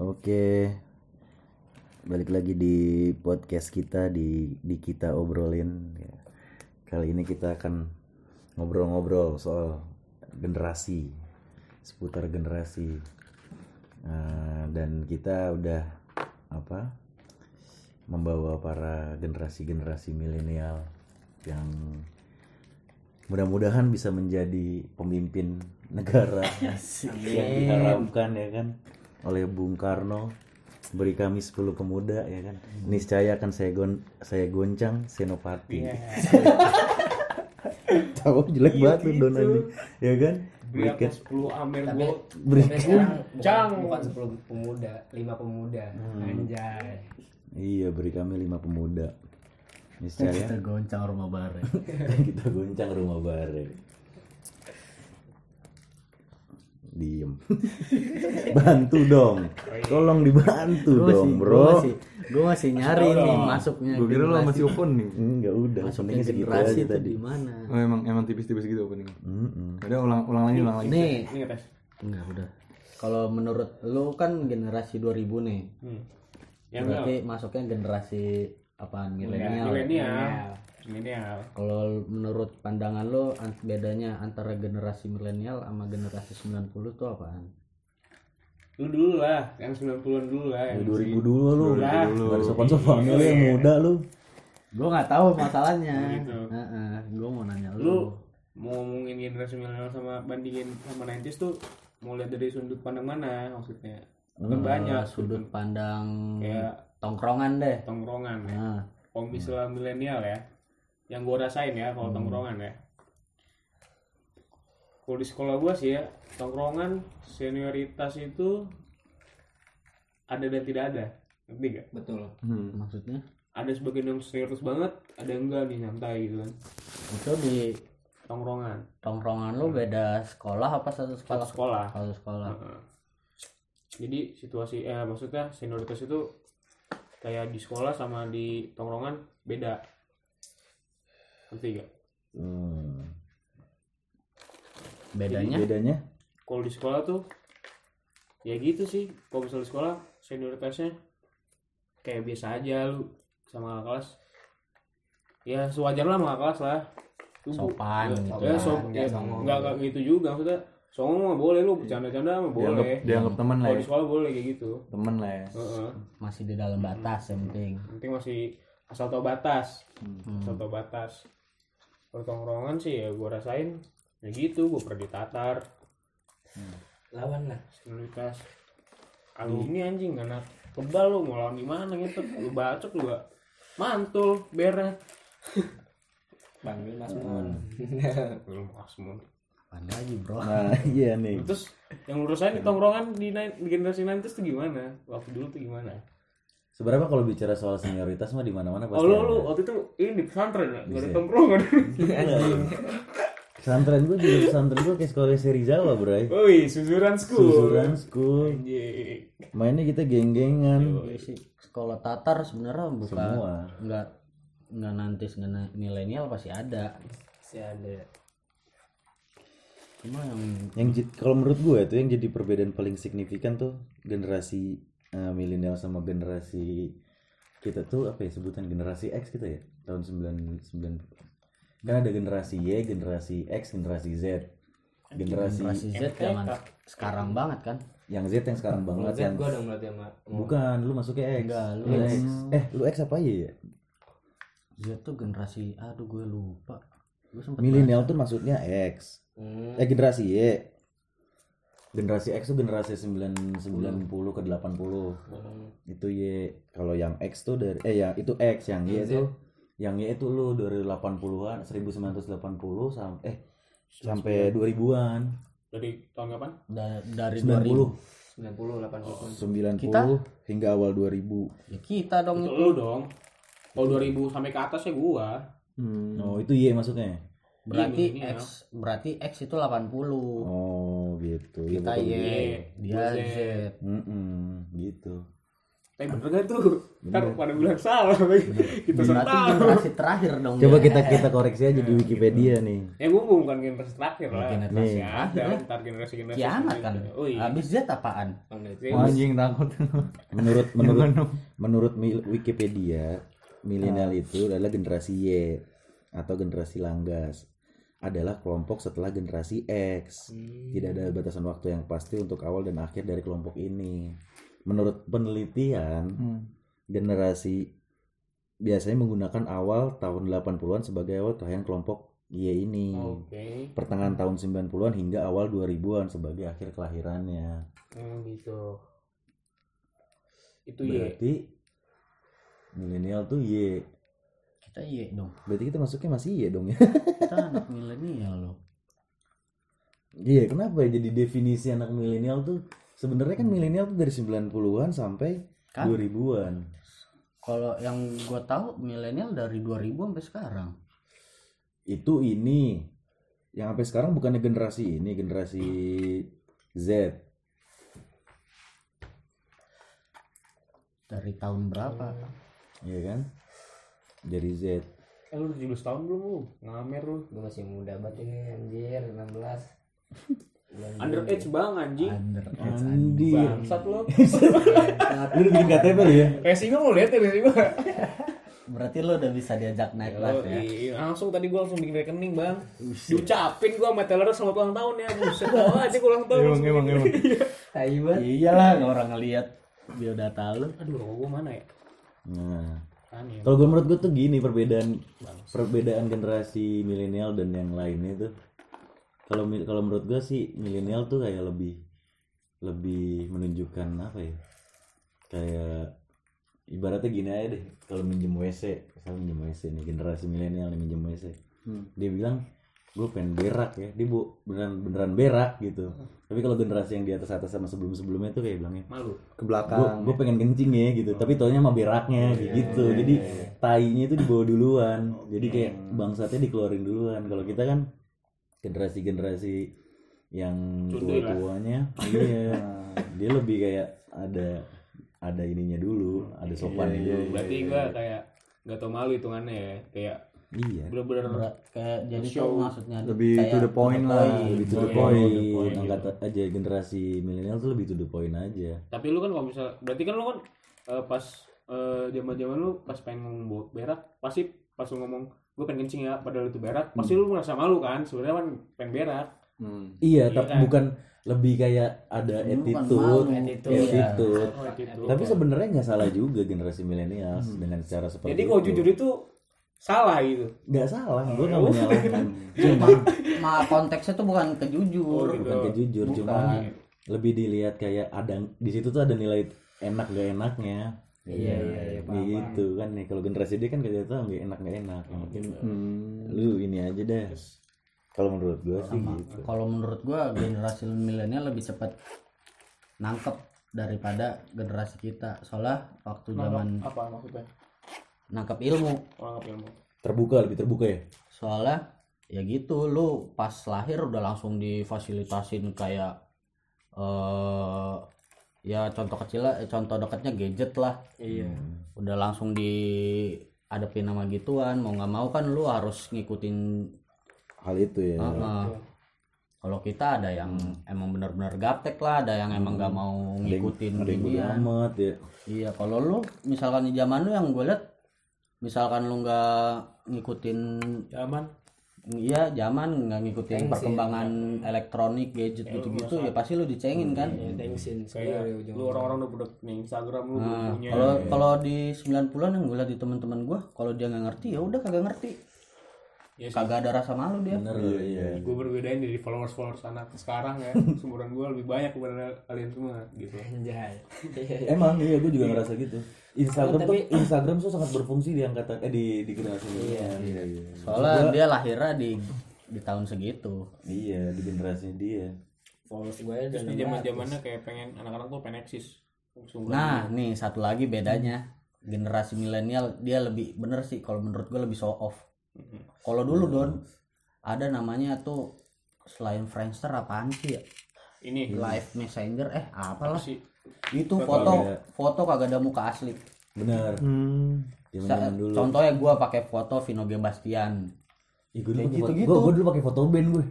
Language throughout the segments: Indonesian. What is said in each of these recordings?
Oke. Balik lagi di podcast kita di di kita obrolin. Kali ini kita akan ngobrol-ngobrol soal generasi, seputar generasi. Nah, dan kita udah apa? Membawa para generasi-generasi milenial yang mudah-mudahan bisa menjadi pemimpin negara yang diharapkan ya kan oleh Bung Karno beri kami 10 pemuda ya kan? Niscaya akan saya gon saya goncang senopati. Tahu jelek banget tuh don anjing ya kan? Berikan 10 Amer tapi Gold. beri tapi sekarang Jang. bukan 10 pemuda, 5 pemuda. Anjay. iya beri kami lima pemuda. Niscaya? kita goncang rumah bare kita goncang rumah bare diem bantu dong tolong dibantu Gua dong masih- bro gua masih gue masih nyari nih masuknya Gue kira lo masih open nih. enggak udah masuknya segitu generasi aja itu tadi di mana Oh, emang emang tipis-tipis gitu opening. Mm-mm. Udah ulang ulang lagi ulang lagi. nih ngetes. enggak udah kalau menurut lu kan generasi 2000 nih Hmm. Yang berarti masuknya generasi apaan milenial milenial. Milenial. kalau menurut pandangan lo an- bedanya antara generasi milenial sama generasi 90 tuh apaan Lu dulu lah, yang 90-an dulu lah. Ya, Yang 2000 dulu lu Lah. nggak ada sopan-sopannya lu yang muda lu gue nggak tahu masalahnya Gitu. gue mau nanya lu lu mau ngomongin generasi milenial sama bandingin sama 90s tuh mau lihat dari sudut pandang mana maksudnya? Kan Eh, banyak sudut pandang kayak tongkrongan deh tongkrongan ya. nah Kalau misalnya milenial ya, yang gue rasain ya Hmm. kalau tongkrongan ya. Kalau di sekolah gue sih ya, tongkrongan senioritas itu ada dan tidak ada. Ngerti gak? Betul. Hmm. maksudnya Ada sebagian yang senioritas banget, ada yang enggak nih santai gitu kan. itu di Tongkrongan, tongkrongan lu beda sekolah apa satu sekolah satu sekolah. satu sekolah Heeh. Jadi situasi eh maksudnya senioritas itu kayak di sekolah sama di tongkrongan beda. Ngerti gak? Hmm. bedanya bedanya kalau di sekolah tuh ya gitu sih kalau misalnya di sekolah senioritasnya kayak biasa aja lu sama kakak kelas ya sewajar lah sama kelas lah Lu Sopan ya, gitu ya, kan. so, Nggak ya, songong. nggak nggak gitu juga maksudnya songong mah boleh lu bercanda-canda mah Dianggap boleh dianggap teman lah kalau ya. di sekolah boleh kayak gitu Temen lah ya. Heeh. masih di dalam batas yang penting penting masih asal tau batas Hmm. asal tau batas kalau tongkrongan sih ya gue rasain. Ya gitu gue pernah ditatar Lawan lah. senioritas kali ini anjing anak kebal lu mau lawan gimana gitu. Lu bacok lu gak mantul beres. Panggil Mas Mon. belum asmun Apaan lagi bro. Nah iya nih. Terus yang lu rasain di tongkrongan di, di generasi 90 tuh gimana? Waktu dulu tuh gimana seberapa kalau bicara soal senioritas mah di mana-mana pasti oh lu lu waktu itu ini di pesantren ya? Gak ada Bisa. tongkrongan pesantren gua juga pesantren gua kayak sekolah seri Jawa bray. Woi susuran school. Susuran school. Anjing. mainnya kita geng-gengan. Iya sih, sekolah tatar sebenarnya bukan semua. nggak nggak nanti nggak milenial pasti ada. Si ada. cuma yang yang kalau menurut gue itu yang jadi perbedaan paling signifikan tuh generasi eh, milenial sama generasi kita tuh apa ya sebutan generasi X kita ya? Tahun 99 kan ada generasi Y generasi X generasi Z. Generasi generasi Z jangan sekarang banget kan? Yang Z yang sekarang banget Lihat yang gua dong berarti sama. bukan lu masuknya X. Enggak, lu X. X. Eh lu X apa ya ya? Z tuh generasi aduh gue lupa. Gue sempet milenial tuh maksudnya X. Hmm. eh generasi Y generasi X tuh generasi 9 90 ke 80 itu Y kalau yang X tuh dari eh yang itu X yang Y itu yang Y itu lu dari 80-an 1980 sampai eh sampai 2000-an dari tahun kapan? Da- dari 90 90 80. 90 Kita? hingga awal 2000 2000 ya kita dong itu itu. lu dong. Kalau 2000 sampai ke atas ya gua. Hmm. oh itu Y maksudnya? Berarti Iya, X berarti X itu 80 oh gitu. Kita Y gitu. Y, dia. Z. Z Mm-mm, gitu. Tapi bener gak tuh? Ntar pada bilang salah kita salah generasi terakhir dong Coba ya. kita kita koreksi aja di Wikipedia nih. ya gue bukan generasi terakhir lah. Generasi masih ada ntar generasi generasi kiamat kan oh iya. Habis Z apaan? Iya, Oh, anjing takut. Menurut menurut menurut Wikipedia, milenial itu adalah generasi Y atau generasi langgas. Adalah kelompok setelah generasi X. Tidak ada batasan waktu yang pasti untuk awal dan akhir dari kelompok ini. Menurut penelitian, Hmm. generasi biasanya menggunakan awal tahun 80-an sebagai awal kelahiran kelompok Y ini. oke Pertengahan tahun 90-an hingga awal 2000-an sebagai akhir kelahirannya. Hmm, gitu itu ya Berarti milenial tuh Y. kita iya dong Berarti kita masuknya masih Y dong ya. kita anak milenial loh Iya, kenapa ya jadi definisi anak milenial tuh sebenarnya kan milenial tuh dari 90-an sampai Kan? 2000-an. kalau yang gua tahu milenial dari 2000 sampai sekarang Itu ini yang sampai sekarang bukannya generasi ini, generasi Z. dari tahun berapa Iya kan? Dari Z. eh lu 17 tahun belum lu ngamer lu. Gue masih muda banget ini anjir 16 Bulan underage bang anjing. Under Andi. bangsat lu. Lu udah bikin KTP lu ya? racing lu lihat ya gua berarti lo udah bisa diajak naik kelas ya? iya, langsung tadi gua langsung bikin rekening bang. Diucapin gua sama teller selamat ulang tahun ya buset aja ulang tahun. Emang emang emang. Tai banget iyalah orang ngelihat biodata lu. Aduh gua mana ya? Nah, kalau gue menurut gue tuh gini perbedaan perbedaan generasi milenial dan yang lainnya tuh. Kalau kalau menurut gue sih milenial tuh kayak lebih lebih menunjukkan apa ya? Kayak ibaratnya gini aja deh. Kalau minjem WC, misalnya minjem WC nih generasi milenial nih minjem WC. Dia bilang gue pengen berak ya. Dia bu beneran beneran berak gitu. Tapi kalau generasi yang di atas atas sama sebelum sebelumnya tuh kayak bilangnya malu. Ke gue belakang. gue pengen kencing ya gitu. Tapi taunya sama beraknya kayak gitu. jadi tainya itu dibawa duluan. Jadi kayak bangsatnya dikeluarin duluan. Kalau kita kan generasi generasi yang tua tuanya iya. Dia lebih kayak ada ada ininya dulu ada sopannya dulu. Berarti gua kayak nggak tau malu hitungannya ya. Kayak iya bener-bener Berat- kayak jadi Show. tuh maksudnya Lebih kayak to the point lah. lebih to the Iya, point, angkat aja generasi milenial tuh lebih to the point aja tapi lu kan kalau misal berarti kan lu kan eh, pas zaman zaman lu pas pengen ngomong berak pasti pas lu ngomong gue pengen kencing ya padahal itu berak pasti lu merasa malu kan sebenarnya kan pengen berak Hmm. iya Iya tapi kan? bukan lebih kayak ada attitude malu, attitude, attitude. oh, itu tapi sebenarnya nggak salah juga generasi milenial dengan cara seperti jadi kalau itu. jujur itu salah gitu. Nggak salah gue nggak menyalahkan. Cuma ma konteksnya tuh bukan kejujur. Oh, gitu. bukan kejujur Bukan. cuma lebih dilihat kayak ada di situ tuh ada nilai enak gak enaknya. Iya iya iya paham, gitu kan nih kalau generasi dia kan kita tahu nggak enak nggak enak. Mungkin Hmm. lu ini aja deh. Kalau menurut gue sih Sama. gitu. Kalau menurut gua generasi milenial lebih cepat nangkep daripada generasi kita. Soalnya waktu zaman apa maksudnya nangkep ilmu. Orang ilmu. Terbuka lebih terbuka ya? Soalnya ya gitu lu pas lahir udah langsung difasilitasin kayak eh ya contoh kecil lah, contoh dekatnya gadget lah. Iya. Udah langsung di adepin nama gituan mau nggak mau kan lu harus ngikutin hal itu ya. Heeh. kalau kita ada yang emang benar-benar gaptek lah ada yang emang nggak mau ngikutin ada yang amat ya. Iya kalau lu misalkan di zaman lu yang gue liat misalkan lu nggak ngikutin zaman. Iya zaman nggak ngikutin Thanksin. perkembangan elektronik gadget gitu-gitu ya pasti lu dicengin kan? Kayak Iya, lu orang-orang udah punya Instagram lu Nah, punya kalau kalau di 90-an yang gue liat di teman-teman gue kalau dia nggak ngerti ya udah kagak ngerti. Ya sih. Kagak ada rasa malu dia. Bener. Iya gue berbedain dari followers followers anak sekarang ya. Seumuran gue lebih banyak daripada kalian semua gitu. Anjay. Emang iya gue juga ngerasa gitu Instagram Oh, tuh tapi- Instagram tuh sangat berfungsi di angkatan eh di di generasi milenial iya. Iya soalnya dia lahirnya di di tahun segitu. Iya di generasinya dia. Followers gue terus udah di zaman zamannya kayak pengen anak-anak tuh pengen eksis. Nah, nih satu lagi bedanya. Generasi milenial dia lebih bener sih kalau menurut gue lebih show off. Kalau dulu Don ada namanya tuh selain Friendster apaan sih ya? ini. Live messenger eh apa apalah sih itu Foto foto foto kagak ada muka asli. Bener Hmm. Sa- dulu. contohnya gua pakai foto Vino Bastian Ih, gue dulu kayak pakai foto, gitu-gitu. gua, gua dulu pakai foto band gue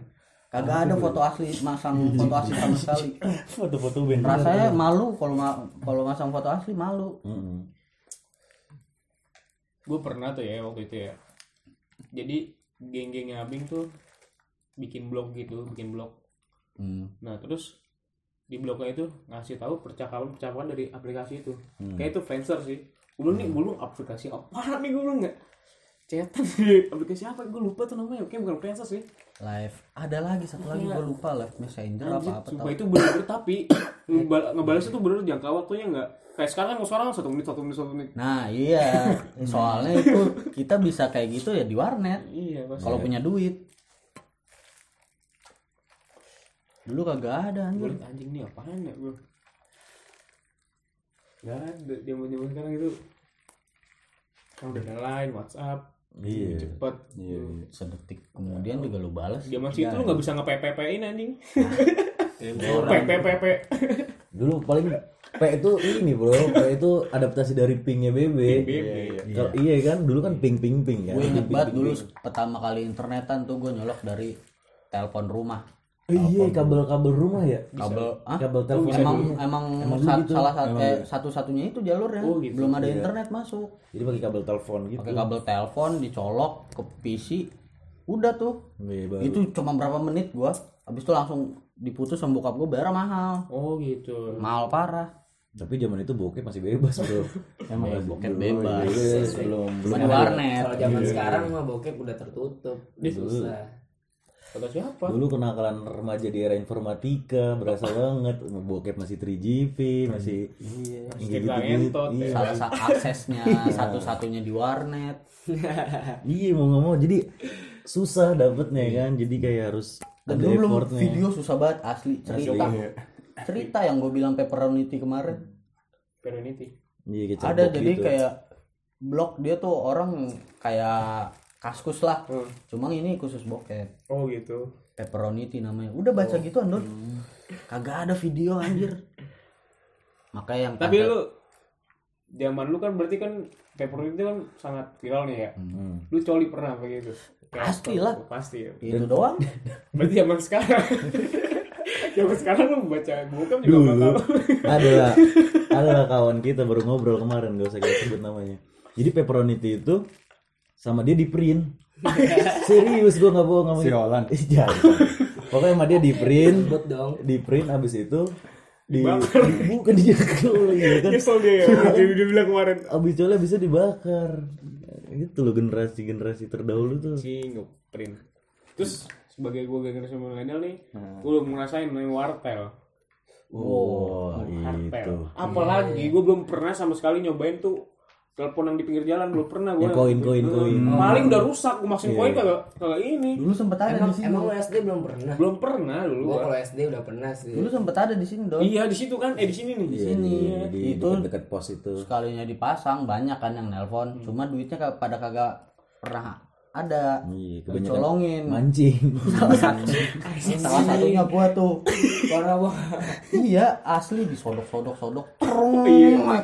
kagak ada foto asli masang foto asli sama sekali. Foto-foto band rasanya malu kalau ma- kalau masang foto asli malu. Mm-mm. gue pernah tuh ya waktu itu ya. Jadi geng-gengnya abing tuh bikin blog gitu bikin blog. Hmm. nah terus di blognya itu ngasih tahu percakapan percakapan dari aplikasi itu. Hmm. kayak itu Friendster sih. Gue nih gue aplikasi apa nih gue nggak? Cetan. Di aplikasi apa? Gue lupa tuh namanya. Kayak bukan Friendster sih. Live. Ada lagi satu lagi gua lupa live messenger apa Anjir, apa sumpah itu bener-bener tapi ngebal- ngebalas itu bener jangka waktunya nggak. Kayak sekarang kan sekarang satu menit satu menit satu menit. Nah iya. Soalnya itu kita bisa kayak gitu ya di warnet. Iya kalau punya duit dulu kagak ada gue anjir liat anjing nih apaan ya gue Gak ada zaman zaman sekarang itu. Kan udah ada line WhatsApp iya. cepet. Iya iya. sedetik. Kemudian juga lu balas zaman situ lu nggak bisa nge-PPP-in anjing. PPPP dulu paling P itu ini bro. P itu adaptasi dari pingnya BB Kalau- iya kan dulu kan ping ping ping kan gue inget banget dulu ping. pertama kali internetan tuh gue nyolok dari telepon rumah iya kabel-kabel rumah ya? Kabel ah kabel telepon emang emang, Emang sat- gitu. salah satu eh, gitu. satu-satunya itu jalurnya Oh, gitu. belum ada Iya. internet masuk. Jadi pakai kabel telepon gitu. Pakai kabel telepon dicolok ke PC udah tuh. Iya, baru. itu cuma berapa menit gua. Habis itu langsung diputus sama bokap gua bayar mahal. Oh gitu. Mahal parah. Tapi zaman itu bokep masih bebas bro. Emang Masih bokep bebas. Iya, belum belum. di warnet. Kalau zaman sekarang mah bokep udah tertutup. Susah. Kata siapa? Dulu kenakalan remaja di era informatika berasa banget. Bokep masih 3GP masih iya gitu-gitu. ngentot, iya. salah satu aksesnya satu-satunya di warnet. Iya mau nggak mau. Jadi susah dapetnya kan. Jadi kayak harus dan ada dulu belum effortnya. video susah banget asli. Cerita. Cerita yang gue bilang pepperoniti kemarin. Perenity iya ada jadi gitu. kayak blog dia tuh orang kayak kaskus lah. Hmm. cuma ini khusus bokep. Oh gitu. Pepperoniti namanya. Udah baca gitu Andon kagak ada video anjir. Makanya yang tapi kata- lu zaman lu kan berarti kan Perenity kan sangat viral nih ya. Hmm. lu coli pernah begitu Pastilah. pasti ya. Itu doang. Berarti zaman sekarang. Zaman sekarang lu baca bokep juga dulu ada lah. Ada lah kawan kita baru ngobrol kemarin gak usah kita sebut namanya. Jadi pepperoniti itu sama dia di print. Serius gua nggak bohong ngomong Si Olan. Ih, jangan. pokoknya sama dia di print. Di print abis itu di, bukan dia kuli ya kan? Nyesel dia ya dia, dia bilang kemarin. Abis coli bisa dibakar. Itu loh generasi generasi terdahulu tuh. Si ngeprint. Terus sebagai gue generasi milenial nih gue belum ngerasain namanya wartel. Oh, wartel. itu. Apalagi gue belum pernah sama sekali nyobain tuh telepon yang di pinggir jalan belum pernah gue Yang koin, koin, koin. paling udah rusak gue maksin koin kagak kagak ini. Dulu sempet ada Emang di sini. emang lu SD belum pernah? belum pernah dulu Gua gua. kalau SD udah pernah sih. dulu sempet ada di sini dong iya di situ kan? Eh di sini nih. Iya, sini. di, di Itu- dekat-dekat pos itu. sekalinya dipasang banyak kan yang nelpon. Cuma duitnya kag- pada kagak pernah ada. Iya dicolongin mancing. Salah satu. Salah satunya gua tuh. Parah banget. iya asli disodok sodok sodok cerong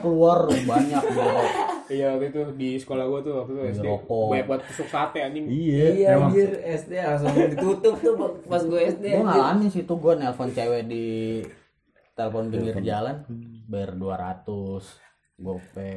keluar banyak gitu iya waktu itu di sekolah gue tuh waktu itu SD banyak buat tusuk sate anjing iya Iya anjir SD langsung ditutup tuh pas gue SD. gue anjir. ngalamin sih tuh gue nelpon cewek di telepon pinggir jalan bayar 200 gope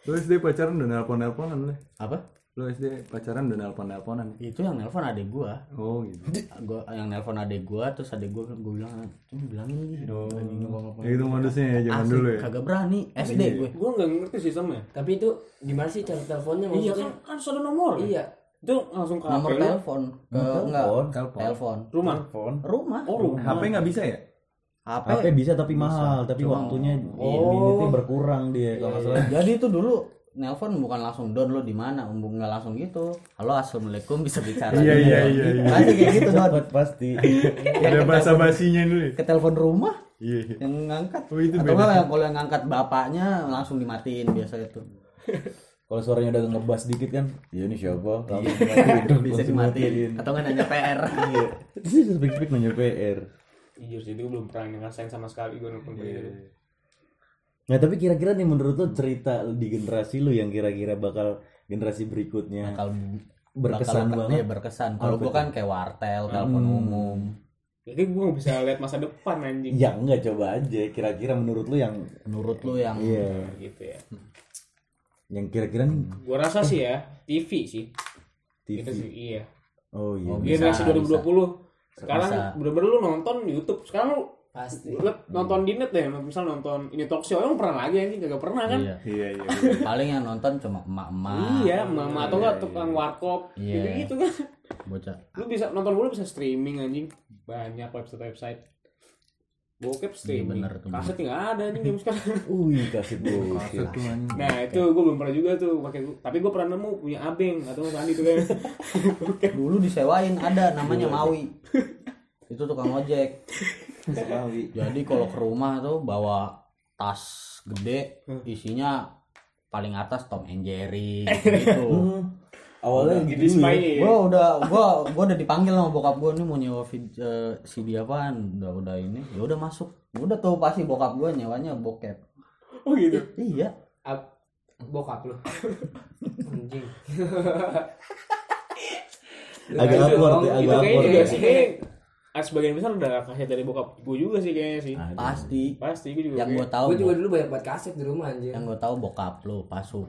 Lu SD pacaran udah nelpon-nelponan lu. apa Lu SD pacaran udah nelpon-nelponan. itu yang nelpon adik gua Oh gitu. gua yang nelpon adik gua terus adik gua gua bilang cuma bilangin nih lagi ngomong-ngomong." Ya itu modusnya ya zaman Asli, dulu ya. kagak berani SD gue gue nggak ngerti sistemnya Tapi itu gimana sih cara teleponnya iya maksudnya? kan kan ada nomor Iya. itu langsung ke nomor telepon ke enggak Telepon. telepon rumah telepon rumah oh rumah HP nggak bisa ya? HP HP bisa tapi mahal tapi waktunya Oh. minitnya berkurang dia kalau salah jadi itu dulu nelpon bukan langsung download di mana nggak langsung gitu. Halo assalamualaikum bisa bicara. Iya iya iya. iya. Pasti kayak gitu don. Pasti. Ada bahasa basinya dulu. ya? ke telepon rumah Iya. iya. yang ngangkat. Oh itu atau yang kalau yang ngangkat bapaknya langsung dimatiin biasa itu. Kalau suaranya udah ngebas dikit kan ya ini siapa? Langsung bisa dimatiin. Atau nggak nanya PR iya. Terus speak speak nanya PR jujur sih gue belum pernah ngerasain sama sekali gue kayak gitu Nah tapi kira-kira nih menurut lo cerita di generasi lu yang kira-kira bakal generasi berikutnya bakal berkesan bakal- banget. iya, berkesan kalau gua kan kayak wartel telepon Hmm. umum jadi gue gak bisa lihat masa depan anjing Ya enggak coba aja kira-kira menurut lu yang menurut lu yang iya gitu ya yang kira-kira nih gue rasa sih ya TV sih TV. gitu sih iya Oh iya. Oh, bisa. generasi 2020 sekarang Bisa. bener-bener lu nonton YouTube sekarang lu Pasti. lu nonton di net deh misal nonton ini talk show emang pernah lagi anjing gak pernah kan? Iya. Iya iya. paling yang nonton cuma emak-emak. Iya mama atau enggak tukang warkop Iya. gitu gitu kan. Bocah. Lu bisa nonton dulu bisa streaming anjing. Banyak website website bokep streaming. bener tuh. kaset nggak ada anjing game sekarang. Wih kasih bokep. nah itu gue belum pernah juga tuh pakai tapi gue pernah nemu punya abeng atau Sandi tuh kan dulu disewain ada namanya Mawi itu tukang ojek. Jadi kalau ke rumah tuh bawa tas gede Hmm. isinya paling atas Tom and Jerry gitu. Hmm. Awalnya gitu di ya. gua udah gua gua udah dipanggil sama bokap gua nih mau nyewa vid, eh, CD apaan? Udah udah ini. Ya udah masuk. Udah tuh pasti bokap gua nyewanya bokep. Oh gitu? Iya. Ap- bokap lu. Anjing. Agak itu awkward ya, itu agak awkward ya. ah, sebagian besar udah kaset dari bokap gue juga sih kayaknya sih. Ada. pasti. Pasti gue juga yang gua tahu Gue juga dulu banyak buat kaset di rumah anjing. yang gua tahu bokap lu pasuk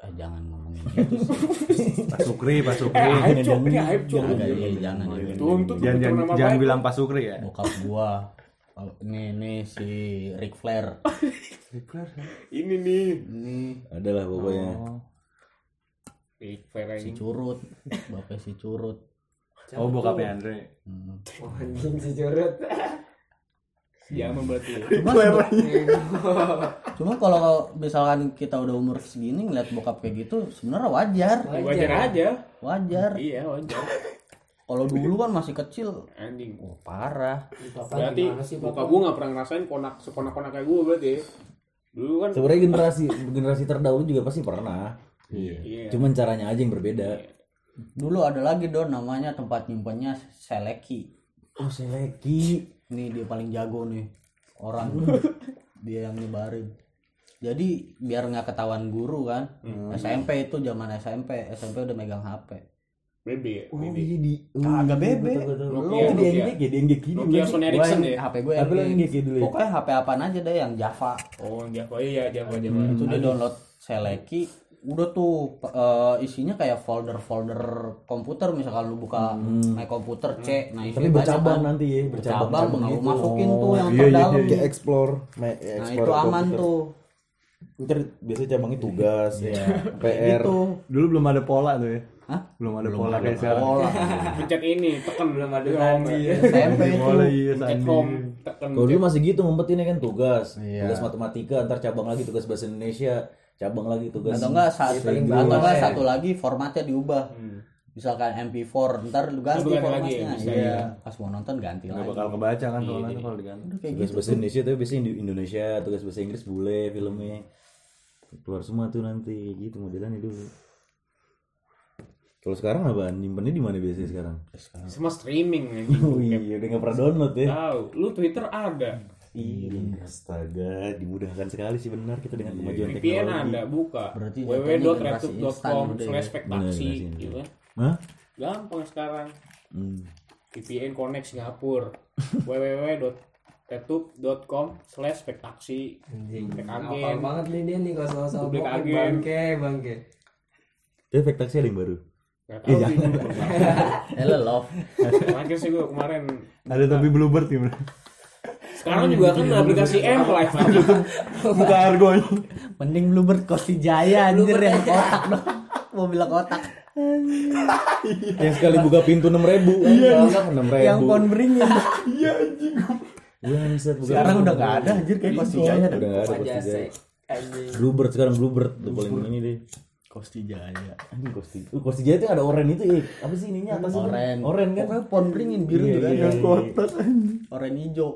eh jangan ngomongin itu sih Pak Sukri, Pak eh Sukri. aib cok ini aib cok. jangan iya, jangan. Jangan jangan, jangan bilang Pak Sukri ya. bokap gua. Kalau ini ini si Ric Flair. Ini nih. Ini. Adalah pokoknya. Big fair si anjing curut. Bapak si curut Oh bokapnya Andre. Hmm. Oh, anjing si curut. Jangan berarti cuma sebe- cuma kalau misalkan kita udah umur segini ngeliat bokap kayak gitu sebenarnya wajar. Wajar aja. Wajar. Iya wajar. Kalau dulu kan masih kecil. Anjing. Oh, parah. Bapak berarti bapak? gue gak pernah ngerasain konak sekonak konak kayak gue berarti dulu kan Sebenarnya generasi generasi terdahulu juga pasti pernah. iya. Cuman caranya aja yang berbeda. Dulu ada lagi don namanya tempat nyimpennya seleki. Oh seleki. ini dia paling jago nih orang. Dia yang nyebarin. Jadi biar nggak ketahuan guru kan? SMP itu zaman SMP SMP udah megang HP BB ya? Oh BB iya di. oh, Kagak bebe. betul. Nokia, Itu di. NGK ya, di NGK ini. Nokia Sony Ericsson ya? Yang- HP gue Tapi lo yang NGK dulu ya. pokoknya HP apaan aja deh yang Java. Oh Java. Iya Java Java. Itu dia download seleki udah tuh eh, isinya kayak folder-folder komputer misalkan lu buka my komputer C nah Tapi isinya bercabang banyak kan. nanti ya, bercabang bercabang-cabang nah, lu gitu. masukin tuh yang iya, iya, terdalam iya. Kayak explore, nah itu aman komputer. tuh Ntar biasanya cabangnya tugas, Iya. PR. itu Dulu belum ada pola tuh ya. Hah? Belum ada belum pola kayak sekarang. pola pencet ini tekan belum ada sandi ya. SMP itu Pola iya pencet sandi. home tekan Kalau dulu masih gitu ngumpetinnya kan tugas, Iya. tugas matematika, ntar cabang lagi tugas bahasa Indonesia, cabang lagi tugas. atau enggak satu paling atau enggak ya. satu lagi formatnya diubah Hmm. misalkan MP4 ntar lu ganti Lu ganti lagi formatnya ya, iya iya. pas mau nonton ganti Nggak lagi bakal kebaca kan Iya, soalnya iya. kalau diganti. Udah kayak tugas gitu bahasa Indonesia tapi biasanya di Indonesia, tugas bahasa Inggris bule filmnya. Keluar semua tuh nanti gitu modelannya dulu. Kalau sekarang apa? Nyimpennya di mana biasanya sekarang? semua streaming anjing Oh iya, udah nggak pernah download ya. tahu lu Twitter ada Iya, astaga, dimudahkan sekali sih benar kita dengan kemajuan VPN teknologi. ada buka Berarti udah ya. gitu kan Hah? gampang sekarang Hmm. VPN connect Singapura www.retup.com slash Hafal agen. banget nih dia nih kalau soal Bek bokep agen. bangke bangke. Itu efek taksi ada yang baru. Gak tau sih hello love Terakhir sih gue kemarin Ada tapi bluebird gimana? Sekarang juga kan ada aplikasi M live Buka argonya. mending bluebird kosti jaya anjir yang kotak dong mau bilang kotak yang sekali buka pintu enam ribu. Iya. Enam ribu. yang pohon beringin Buset, buka sekarang pintu. udah nggak ada anjir kayak kosti jaya Udah nggak ada Aja Kosti Jaya. Anjing. Bluebird sekarang Bluebird tuh paling ini deh. kosti jaya Anjing Kosti. Uh, Kosti Jaya itu ada oren itu ya. Apa sih ininya tuh? oren Oren kan? pokoknya pohon beringin biru Iya, juga iya, ada iya. oren hijau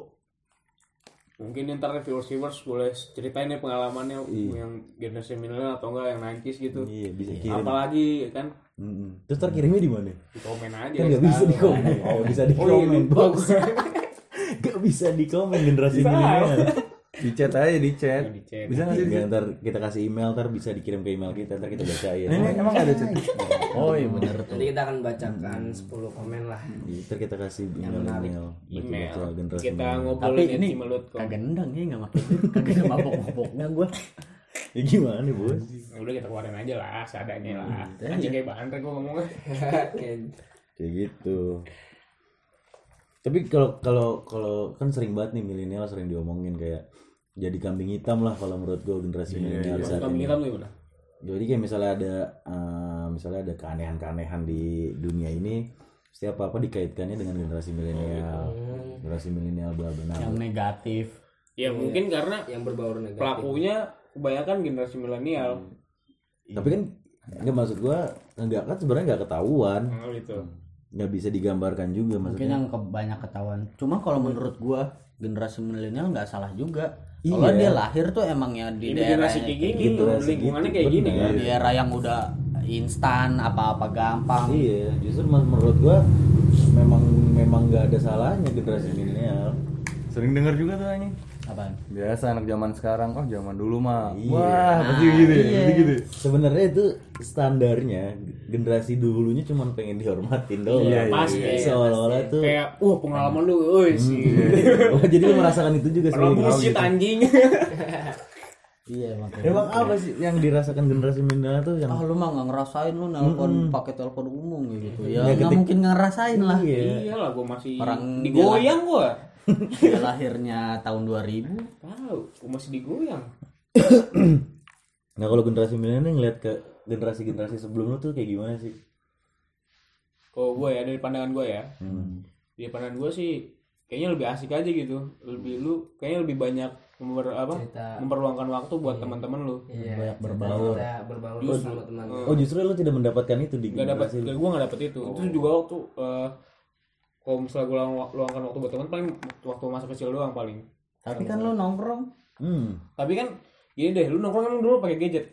Mungkin ntar viewers viewers boleh ceritain nih pengalamannya yang generasi milenial atau enggak yang 90s gitu. Iya, bisa kirim. Apalagi kan Mm-mm. Terus ntar kirimnya di mana? di komen aja. Kan nggak bisa di komen. Oh, bisa di Oh iya, komen. Box. gue. Gak bisa di komen generasi milenial. Di chat aja di chat. Di chat. Bisa nggak sih? Ya, ntar kita kasih email, ntar bisa dikirim ke email kita, ntar kita bacain. Ini emang ada chat. oh iya bener tuh Nanti kita akan bacakan 10 komen lah. Ntar kita kasih email menarik. email. email kita ngobrolin tapi di ini gmail.com kagak nendang ya nggak duit kagak ada mabok-maboknya gue Ya gimana nih bos? Ya udah kita keluarin aja lah seadanya lah Hmm, anjing kayak banter gue ngomongnya Kayak gitu. Tapi kalau kalau kalau kan sering banget nih milenial sering diomongin kayak jadi kambing hitam lah kalau menurut gue generasi milenial saat kambing ini. hitam tuh gimana? Jadi kayak misalnya ada eh, misalnya ada keanehan-keanehan di dunia ini setiap apa dikaitkannya dengan generasi milenial. Generasi milenial bla bla. Yang negatif. Ya mungkin karena Yang berbaur negatif. pelakunya kebanyakan generasi milenial. Tapi kan nggak maksud gua nggak kan sebenarnya nggak ketahuan, oh, gitu. Nggak bisa digambarkan juga mungkin maksudnya. yang kebanyak ketahuan. Cuma kalau menurut gua generasi milenial nggak salah juga Iya. kalau dia lahir tuh emang ya di daerah generasi kayak gini gitu, lingkungannya kayak gini kan di daerah yang udah instan apa-apa gampang Iya, justru mas- menurut gua memang memang nggak ada salahnya generasi milenial. Sering dengar juga tuh anjing. Apaan Biasa anak zaman sekarang, oh zaman dulu mah. Iya. Wah, pasti gitu ya, pasti gitu. ya. Sebenarnya itu standarnya generasi dulunya cuma pengen dihormatin doang. Iya, iya, pasti. Kayak Seolah-olah tuh kayak wah pengalaman lu woi sih Oh, jadi lu merasakan itu juga sebenarnya. bullshit anjing iya emang Emang apa sih yang dirasakan generasi milenial tuh yang ah lu mah nggak ngerasain lu nelpon pakai telepon umum ya gitu ya Ya, nggak ketik- mungkin ngerasain lah Iya. iyalah gue masih Orang digoyang gue dia lahirnya tahun 2000 tahu gue masih digoyang Nah, kalau generasi milenial ngeliat ke generasi-generasi sebelum lu tuh kayak gimana sih? kalau gue ya dari pandangan gue ya Hmm. dari pandangan gue sih kayaknya lebih asik aja gitu lebih lu kayaknya lebih banyak member apa Cerita. memperluangkan waktu buat teman-teman lu Iya. Banyak berbaur. Berbaur Justru. sama teman. Oh, justru lu tidak mendapatkan itu di nggak dapat generasi lu. gue nggak dapet itu itu juga waktu eh, kalau misalnya gue luangkan waktu buat teman paling waktu masa kecil doang paling tapi kan lu nongkrong Hmm. tapi kan gini deh lu nongkrong emang dulu pakai gadget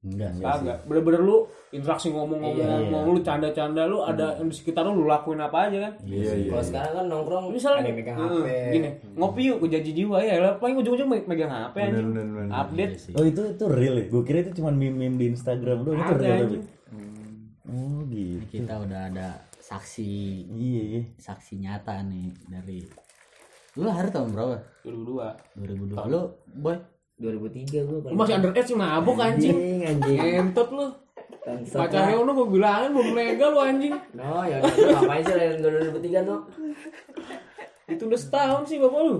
enggak Kagak, bener-bener lu interaksi ngomong-ngomong, Iya, ngomong, lu canda-canda, lu ada yang di sekitar lu, lu lakuin apa aja kan? Iya, iya. Kalau sekarang kan nongkrong Misalnya ada yang megang hmm, HP. gini, ngopi yuk, gue janji jiwa ya, lah paling ujung-ujung me- megang HP Bener, anjing, bener, bener. update, Iya. Oh, itu itu real ya? Gue kira itu cuma meme-meme di Instagram doang. Itu ada real anjing. Oh, gitu. kita udah ada saksi. Iya, iya. saksi nyata nih dari lu lahir tahun berapa? 2002 2002 lu boy? 2003 gua Lu masih underage sih mabuk anjing, anjing. ngentot lu, pacarnya udah gue bilangin belum legal lu anjing, No, ya udah lu ngapain sih lahir 2003 no? itu udah setahun sih bapak lu,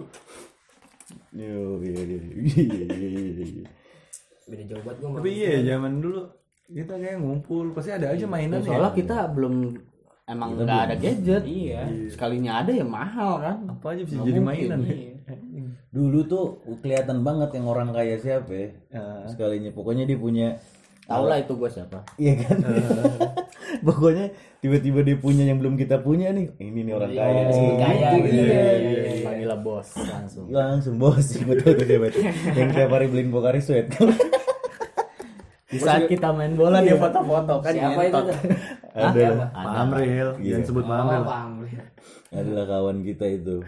Yo, iya, iya, iya, iya, iya. Beda jauh banget gua. Tapi iya zaman dulu kita kayak ngumpul, pasti ada aja mainan ya. soalnya kita belum emang nggak ada gadget iya, sekalinya ada ya mahal kan Apa aja bisa jadi mainan ya. iya. Dulu tuh kelihatan banget yang orang kaya siapa ya. Ah. Sekalinya pokoknya dia punya tau lah itu gua siapa Iya kan? Pokoknya tiba-tiba dia punya yang belum kita punya nih. Ini nih orang kaya. Oh, kaya Gitu, gitu. iya. panggil lah bos langsung Langsung bos betul tuh siapa. Yang tiap hari beliin Pokari sweat. di saat kita main bola dia foto-foto kan Siapa itu? Ada Pak Amril, Iya. jangan sebut Pak Oh, Amril. paham. adalah kawan kita itu.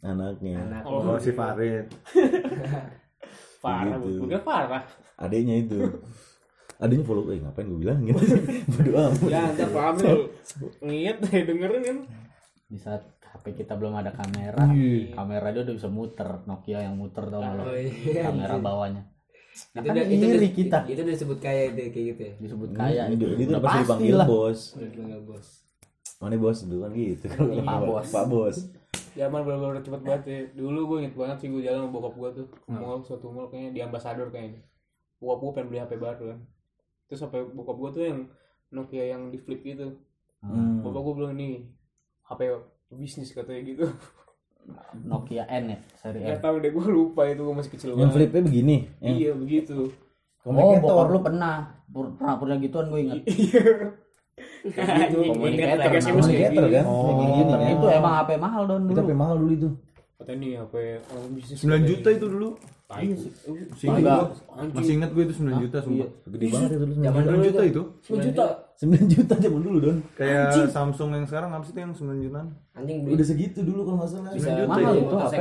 Anaknya. Anak Oh, si Farid. parah, Gitu. gue parah, Adiknya itu. Adiknya follow, eh ngapain gue bilang gitu. Bodo amat. ya ntar Pak Amril ngiat deh dengerin kan, di saat HP kita belum ada kamera kamera dia udah bisa muter Nokia yang muter tau lo Oh, iya. kamera bawahnya Itu Kan udah itu iri udah kita. Itu udah disebut kaya itu kayak gitu ya. disebut kaya Itu, itu itu udah pasti dipanggil lah bos. Udah bos. Mana bos itu kan gitu. Pak Bos. Pak bos. zaman bener-bener cepet banget ya. Dulu gue inget banget sih gue jalan sama bokap gue tuh, mau ke suatu mall kayaknya di Ambassador kayaknya. Bokap gue pengen beli HP baru kan, terus sampai bokap gue tuh yang Nokia yang di flip gitu. Hmm. Bapak gue bilang ini HP bisnis katanya gitu. Nokia N ya seri N Gak tau deh gue lupa itu gue masih kecil Yang banget. flipnya begini. Yang Iya begitu. oh bokap lu pernah pernah punya gituan gue inget Kayak gitu. Komunikator, SMS kayak Komunikator gini. kan? Oh. Kan? itu emang HP mahal don Itu dulu HP mahal dulu itu. Katanya nih HP oh, bisnis. 9 juta itu dulu. Tai. Iya Enggak. gua. Masih inget gue itu 9 juta sumpah. Gede banget itu dulu. Zaman 9 dulu juta itu. itu. 9 juta. 9 juta zaman dulu Don. Kayak Samsung yang sekarang apa sih itu yang 9 jutaan? Anjing Udah segitu dulu kalau nggak salah. bisa juta mahal itu itu HP.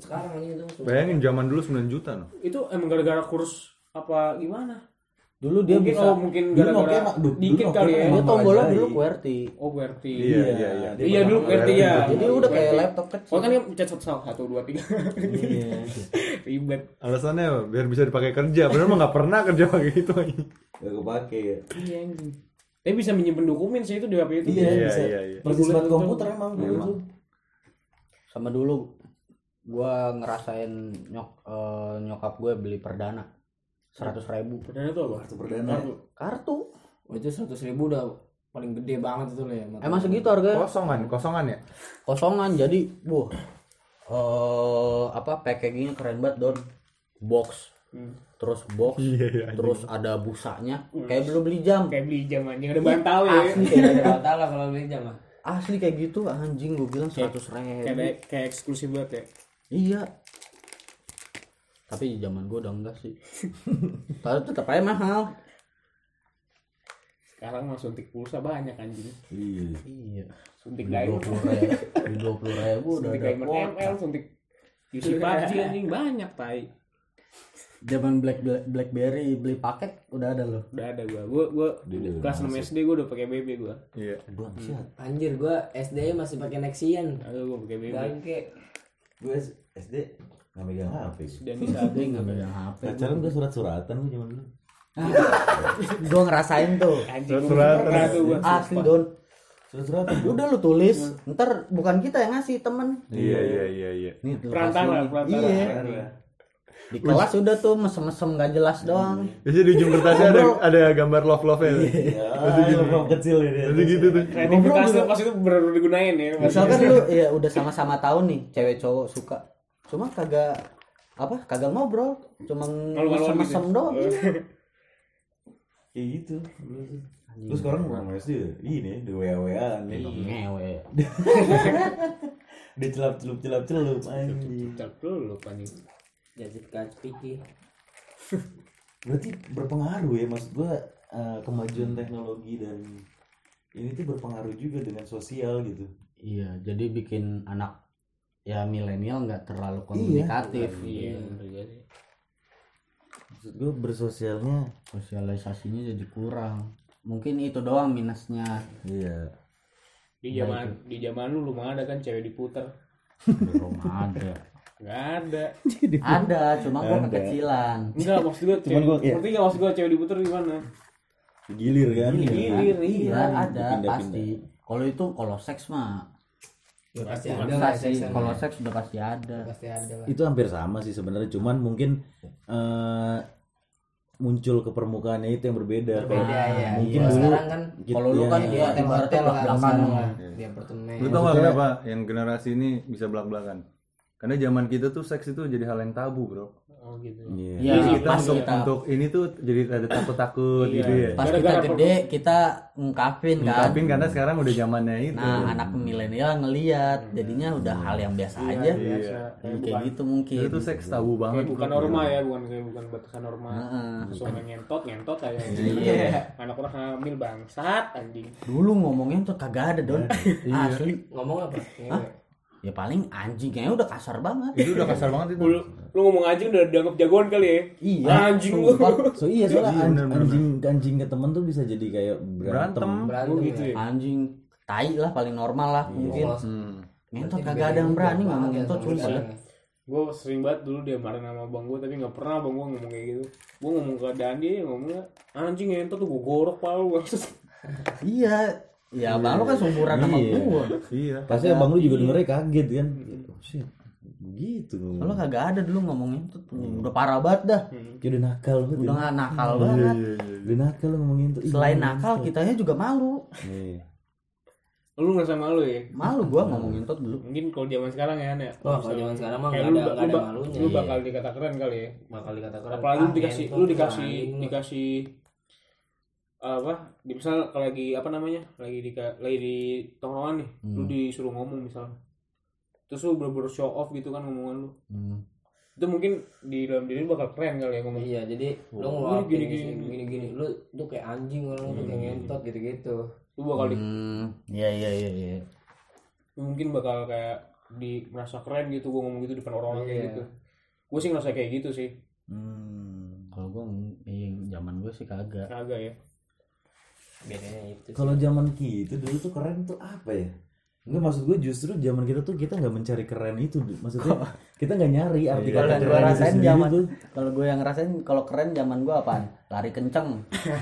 sekarang anjing itu. Bayangin zaman dulu 9 juta no. Itu emang gara-gara kurs apa gimana? Dulu dia mungkin bisa oh mungkin Dulu gara-gara dulu dikit kali ya. dia tombolnya dulu QWERTY Oh QWERTY. Iya, iya, iya. dia Iya dulu QWERTY ya. itu. jadi udah kayak laptop kecil Oh kan dia pencet satu satu dua tiga. Iya. Ribet. Alasannya apa? biar bisa dipakai kerja. Padahal mah nggak pernah kerja pakai itu. anjing. Gak kepake ya. Iya. Tapi bisa menyimpan dokumen sih itu di HP itu. Iya, Iya, bisa. iya, iya. Dulu komputer emang dulu Emang. tuh. sama dulu gua ngerasain nyok eh, nyokap gue beli perdana seratus ribu Perdana itu apa? Kartu perdana. Kartu. kartu Oh, itu 100 ribu udah paling gede banget itu loh ya. emang segitu harganya Kosongan, kosongan ya? kosongan jadi buh eh apa packagingnya keren banget don box Hmm. terus box Iya, iya. terus ada busanya kayak belum beli jam Kayak beli jam anjing ada bantal ya. asli kayak ada batal lah kalau beli jam mah. asli kayak gitu anjing gue bilang seratus Kayak ribu kayak eksklusif banget ya. iya tapi zaman gue udah enggak sih tapi tetap aja mahal Sekarang mah suntik pulsa banyak anjing. Iya. iya Suntik dua puluh ribu di dua puluh ribu udah Suntik diamond. ML, suntik UC PUBG anjing banyak tai. zaman black, Black blackberry beli paket udah ada loh Udah ada gua. Gua gua kelas 6 masuk. SD gua udah pakai BB gua. Iya. Aduh, siap. Anjir gua SD masih pakai Nexian. Aduh gua pakai BB. Bangke. Gue SD nggak megang HP. Dan bisa dia nggak megang HP Pacaran gue surat-suratan gue zaman dulu. gue ngerasain tuh. Surat-suratan. asli don Surat-suratan. udah lu tulis ntar bukan kita yang ngasih temen Iya, iya, iya, iya. Perantara, kasih. perantara. iya di kelas udah tuh mesem-mesem gak jelas doang Biasanya di ujung kertasnya ada ada gambar love love nya. Ya, lubang kecil ini. Jadi gitu tuh. Kreativitas tuh pas itu benar-benar digunain ya. misalkan lu ya udah sama-sama tahu nih cewek cowok suka cuma kagak apa kagak ngobrol cuma mesem-mesem gitu. doang Kayak gitu. Terus sekarang orang SD ya? ini di WA-WA nih. ngewe Dia celap-celup celap-celup anjing. Cak dulu anjing. Jadi kaca piki. Berarti berpengaruh ya maksud gua eh, kemajuan teknologi dan ini tuh berpengaruh juga dengan sosial gitu. iya jadi bikin anak ya milenial nggak terlalu komunikatif Iya, juga sih. Maksud gua bersosialnya sosialisasinya jadi kurang mungkin itu doang minusnya iya. Di zaman di zaman lu belum ada kan cewek diputer. belum ada Enggak ada. ada cuma gua Ada. kekecilan Enggak maksud gua Cuman cewek. gua kayak- Ngerti enggak maksud gua cewek diputer gimana? Gilir kan? Gilir, iya iya. ada pasti kalau itu kalau seks mah Ya pasti ada lah pasti seks kalau seks udah pasti ada pasti ada lah. Itu hampir sama sih sebenarnya, cuman mungkin eh, muncul ke permukaannya itu yang berbeda. Beda Kayak ya. Mungkin Kalau dulu sekarang kan gitu, Kalau lu iya. kan dia Iya, lah belak-belakan. sekarang lah. Di apartemen. Lu tau gak Maksudnya- kenapa yang generasi ini bisa belak-belakan? Karena zaman kita tuh seks itu jadi hal yang tabu, bro. Oh gitu. Iya. Iya, Jadi kita pas untuk, kita untuk ini tuh jadi ada takut-takut Iya. gitu ya. pas kita gede kita ngungkapin kan Ungkapin karena sekarang udah zamannya itu. nah anak milenial ngeliat jadinya udah hal yang biasa aja Biasa. Iya, Kayak kayak bukan gitu mungkin Itu seks tabu banget. kayak bukan norma ya, bukan kayak bukan batasan norma. Heeh. Langsung ngentot, ngentot aja. Iya. Anak orang hamil bangsat anjing. dulu ngomongnya tuh kagak ada don asli Ngomong apa? Ya paling anjingnya udah kasar banget Itu udah kasar banget itu. Lu, lu ngomong anjing udah dianggap jagoan kali ya? iya Anjing lu. So iya soalnya Iya, an- bener-bener. anjing anjing ke temen tuh bisa jadi kayak berantem. Berantem. Berantem Oh gitu ya. ya. anjing tai lah paling normal lah mungkin Kalau Hmm. ngentot kagak ada yang berani ngomong ngentot ya. gue sering banget dulu dia marah sama bang gue tapi nggak pernah bang gue ngomong kayak gitu gue ngomong ke Dandi ngomongnya anjing ngentot tuh gue gorok palu iya ya abang lu kan seumuran sama Iya. gua Iya. Pasti abang lu juga dengernya kaget kan. Oh, shit. Gitu. kalau kagak ada dulu ngomongin tuh udah parah banget dah Kayak udah nakal banget. udah ya. nakal Iya, banget iya, iya. Udah nakal lu ngomongin tuh. Ih, selain ngomongin nakal kitanya juga malu Nih. lu ngerasa malu ya malu gua ngomongin tot dulu mungkin kalau zaman sekarang ya Nek. Wah, kalau zaman sekarang mah Kayak nggak lu, ada lu, ada malunya. lu bakal dikata keren kali ya bakal dikata keren. apalagi lu dikasih lu dikasih dikasih apa di misal kalau lagi apa namanya lagi di lagi di tongkrongan nih lu Hmm. disuruh ngomong misalnya terus lu bener-bener show off gitu kan ngomongan lu Hmm. itu mungkin di dalam diri lu bakal keren kali ya ngomong iya jadi lu ngeluarin gini, gini gini, gini gini lu tuh kayak anjing orang tuh kayak ngentot gitu gitu lu bakal di, Hmm, iya iya iya iya. lu mungkin bakal kayak di merasa keren gitu gue ngomong gitu di depan orang kayak Iya. gitu gue sih ngerasa kayak gitu sih Hmm. Kalau gua iya, zaman gue sih kagak. kagak ya bedanya itu Kalau zaman kita dulu tuh keren tuh apa ya? Enggak maksud gue justru zaman kita tuh kita nggak mencari keren itu, maksudnya kita nggak nyari arti Kalau kata keren gua itu rasain sendiri zaman tuh. kalau gue yang ngerasain kalau keren zaman gue apaan? Lari kenceng.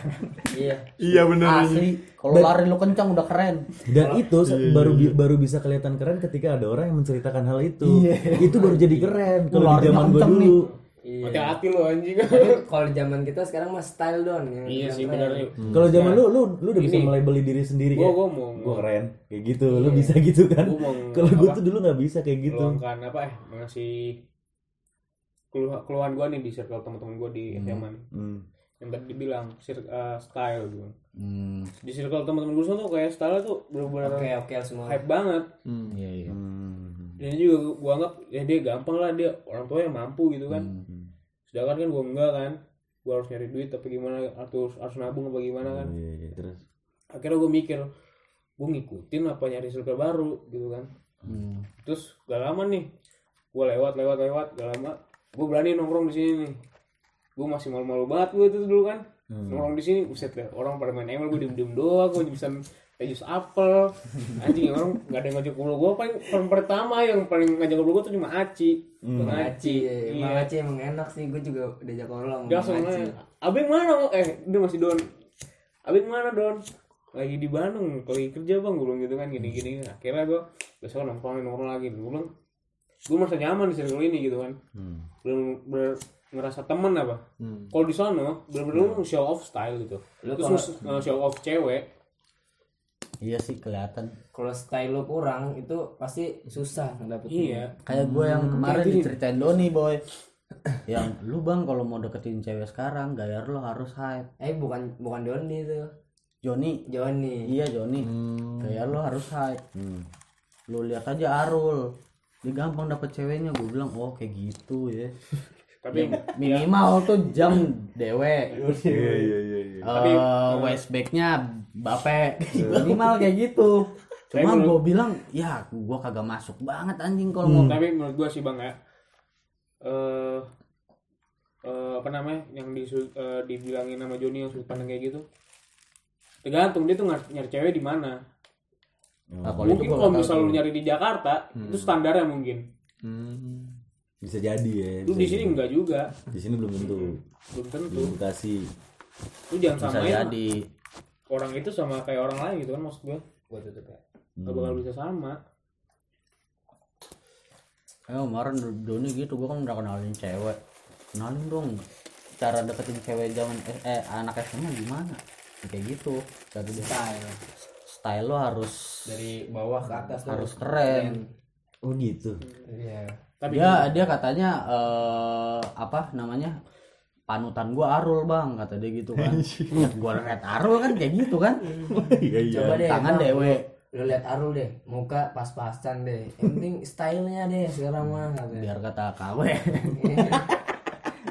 iya Iya bener. Asli. Kalau lari lu kenceng udah keren. Dan itu se- baru baru bisa kelihatan keren ketika ada orang yang menceritakan hal itu. Itu baru jadi keren kalau zaman gue kenceng dulu. Iya hati-hati lu anjing kalau zaman kita sekarang mah style don yang iya sih benar yuk Kalau zaman lu lu lu udah bisa Ini. melabeli diri sendiri gue kayak gue mau gue keren kayak gitu. Lu bisa gitu kan? Gua Kalau gue apa? tuh dulu nggak bisa kayak gitu. meluangkan apa eh ngasih keluhan keluhan gue nih di circle teman-teman gue di SMA nih Hmm. yang tadi dibilang eh, style gitu Hmm, di circle teman-teman gue tuh kayak style tuh bener-bener oke oke semua hype banget Hmm. iya iya. Hmm. dan ini juga gue anggap ya dia gampang lah dia orang tua yang mampu gitu kan Hmm. Sedangkan kan gue enggak kan. Gue harus nyari duit tapi gimana atau harus nabung apa gimana kan. Iya, iya, terus? Akhirnya gue mikir gue ngikutin apa nyari circle baru gitu kan. Hmm. terus gak lama nih gue lewat lewat lewat gak lama gue berani nongkrong di sini nih. Gue masih malu-malu banget gue itu dulu kan. Nongkrong di sini buset deh orang pada main ML gue diem diem doang gue bisa jus apel. Anjing orang nggak ada yang ngajak ngobrol. Gue paling paling pertama yang paling ngajak ngobrol gue tuh cuma Aci. Bang Aci Aci, Bang iya. Aci emang enak sih, gue juga diajak ngobrol sama Bang Aci. abeng mana? Eh dia masih don. Abeng mana don? Lagi di Bandung lagi kerja bang. Gue bilang gitu kan gini gini. Akhirnya gue besok nongkrong nongkrong lagi. Gue bilang gue merasa nyaman di circle ini gitu kan. Hmm. belum bener ngerasa temen apa. Hmm. kalau di sana bener-bener lu show off style gitu. Lu terus show off cewek Iya sih kelihatan. Kalau style lo kurang itu pasti susah ngedapetin. iya Kayak gue yang kemarin kayak gini. diceritain Doni boy. yang lu bang kalau mau deketin cewek sekarang gaya lu harus hype. Eh bukan bukan Doni itu, Joni, Joni. iya Joni. Hmm. Gaya lu harus hype. Hmm. Lu lihat aja Arul. Dia gampang dapet ceweknya. Gue bilang oh kayak gitu ya. tapi Minimal tuh jam dewe. Iya iya iya. iya. Eh waistbacknya bape. Minimal kayak gitu. Cuma gue bilang ya gue kagak masuk banget anjing kalau mau tapi menurut gua sih bang ya eh eh, apa namanya yang di eh, dibilangin sama Joni yang sudut pandang kayak gitu tergantung dia tuh nyari, nyari cewek di mana Nah, kalau itu mungkin kalau misal lu nyari di Jakarta itu standarnya mungkin Hmm. Bisa jadi ya. lu di sini enggak juga Di sini belum tentu. belum tentu Di Bekasi. lu jangan bisa samain jadi orang itu sama kayak orang lain gitu kan maksud gua. Gua tutup ya. nggak bakal bisa sama. Eh kemarin Doni gitu gue kan udah kenalin cewek. Kenalin dong Cara deketin cewek zaman eh, eh anak SMA gimana? Ya, Kayak gitu. Dia Style. Style lo harus dari bawah ke atas tuh. Harus keren. Oh gitu. Iya. tapi Dia dia katanya eh Apa namanya Panutan gua Arul bang Kata dia gitu kan Gua liat Arul kan kayak gitu kan Iya iya. Coba deh. Tangan dewe Lu, lihat Arul deh, muka pas-pasan deh. Yang penting stylenya deh sekarang mah katanya. Biar kata KW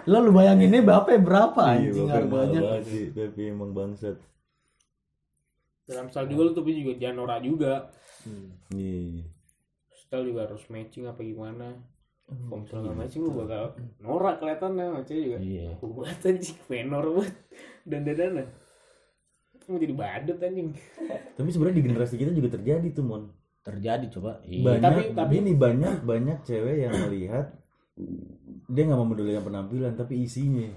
Lo lu bayanginnya berapa berapa Iya, anjing harganya banget sih, tapi emang bangsat. dalam style juga lu tapi juga jangan norak juga Iya. style juga harus matching apa gimana misalnya nggak matching lu bakal norak kelihatannya sama cewek juga. Iya. Buat anjing menor banget. Dan dadana mau jadi badut anjing. Tapi sebenarnya di generasi kita juga terjadi tuh mon. Terjadi coba. Iya. Banyak, Tapi- tapi- ini banyak banyak cewek yang melihat dia nggak memedulikan penampilan tapi isinya.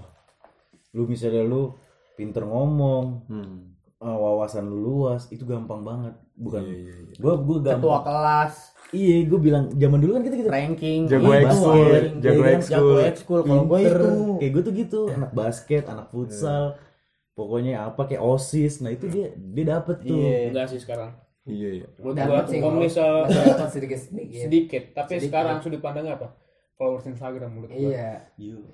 Lu misalnya lu pinter ngomong, Hmm. Eh, wawasan lu luas, itu gampang banget. Bukan. Iya, iya, iya. Gua gua Ketua gampang. kelas Iya, gua bilang zaman dulu kan kita gitu. ranking Jago gitu, ekskul, jago Iya, ekskul. jago ekskul kalau gue itu kayak gue tuh gitu anak basket anak futsal pokoknya apa kayak osis nah itu dia dia dapet tuh Iya. enggak sih sekarang Iya iya. sih kalau misal sedikit. sedikit tapi Sedikit. sekarang sudut pandang apa followers Instagram menurut gua. Iya.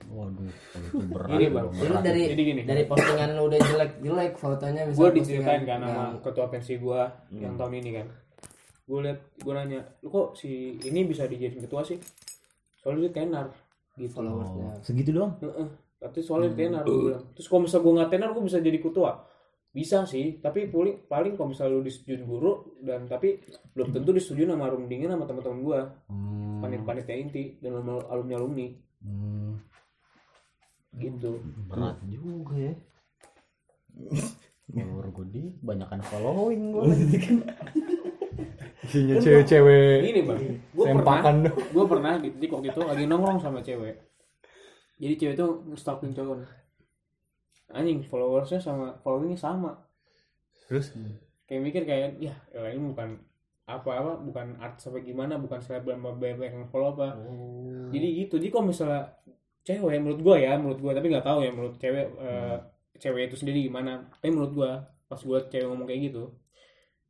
waduh kalau itu berat Ini, Bang. dari Jadi gini. dari postingan lu udah jelek jelek fotonya gue misalnya diceritain postingan kan sama yang- ketua pensi gue yang tahun ini kan. Gue liat gue nanya lu kok si ini bisa dijadiin ketua sih? Soalnya dia tenar gitu. Followersnya. Segitu doang? Heeh. tapi soalnya tenar gue bilang. Terus kalau misalnya gue nggak tenar gue bisa jadi ketua. Bisa sih tapi paling paling kalau misalnya lu disetujui guru dan tapi belum tentu disetujui sama room dingin sama teman-teman gue Hmm. Panit-panitnya inti dan alumni alumni. Hmm. gitu. Berat juga ya. Follower gue di banyakan following gue isinya cewek-cewek ini bang. Gue pernah gue pernah di titik waktu itu lagi nongkrong sama cewek. Jadi cewek itu stalking cowok anjing followersnya sama followingnya sama. Terus? Kayak mikir kayak ya ini bukan apa-apa bukan art sampai gimana bukan selebgram banyak yang follow apa. Jadi gitu jadi kalau misalnya cewek menurut gua ya menurut gua tapi nggak tahu ya menurut cewek eh, cewek itu sendiri gimana. Tapi menurut gua pas gua cewek ngomong kayak gitu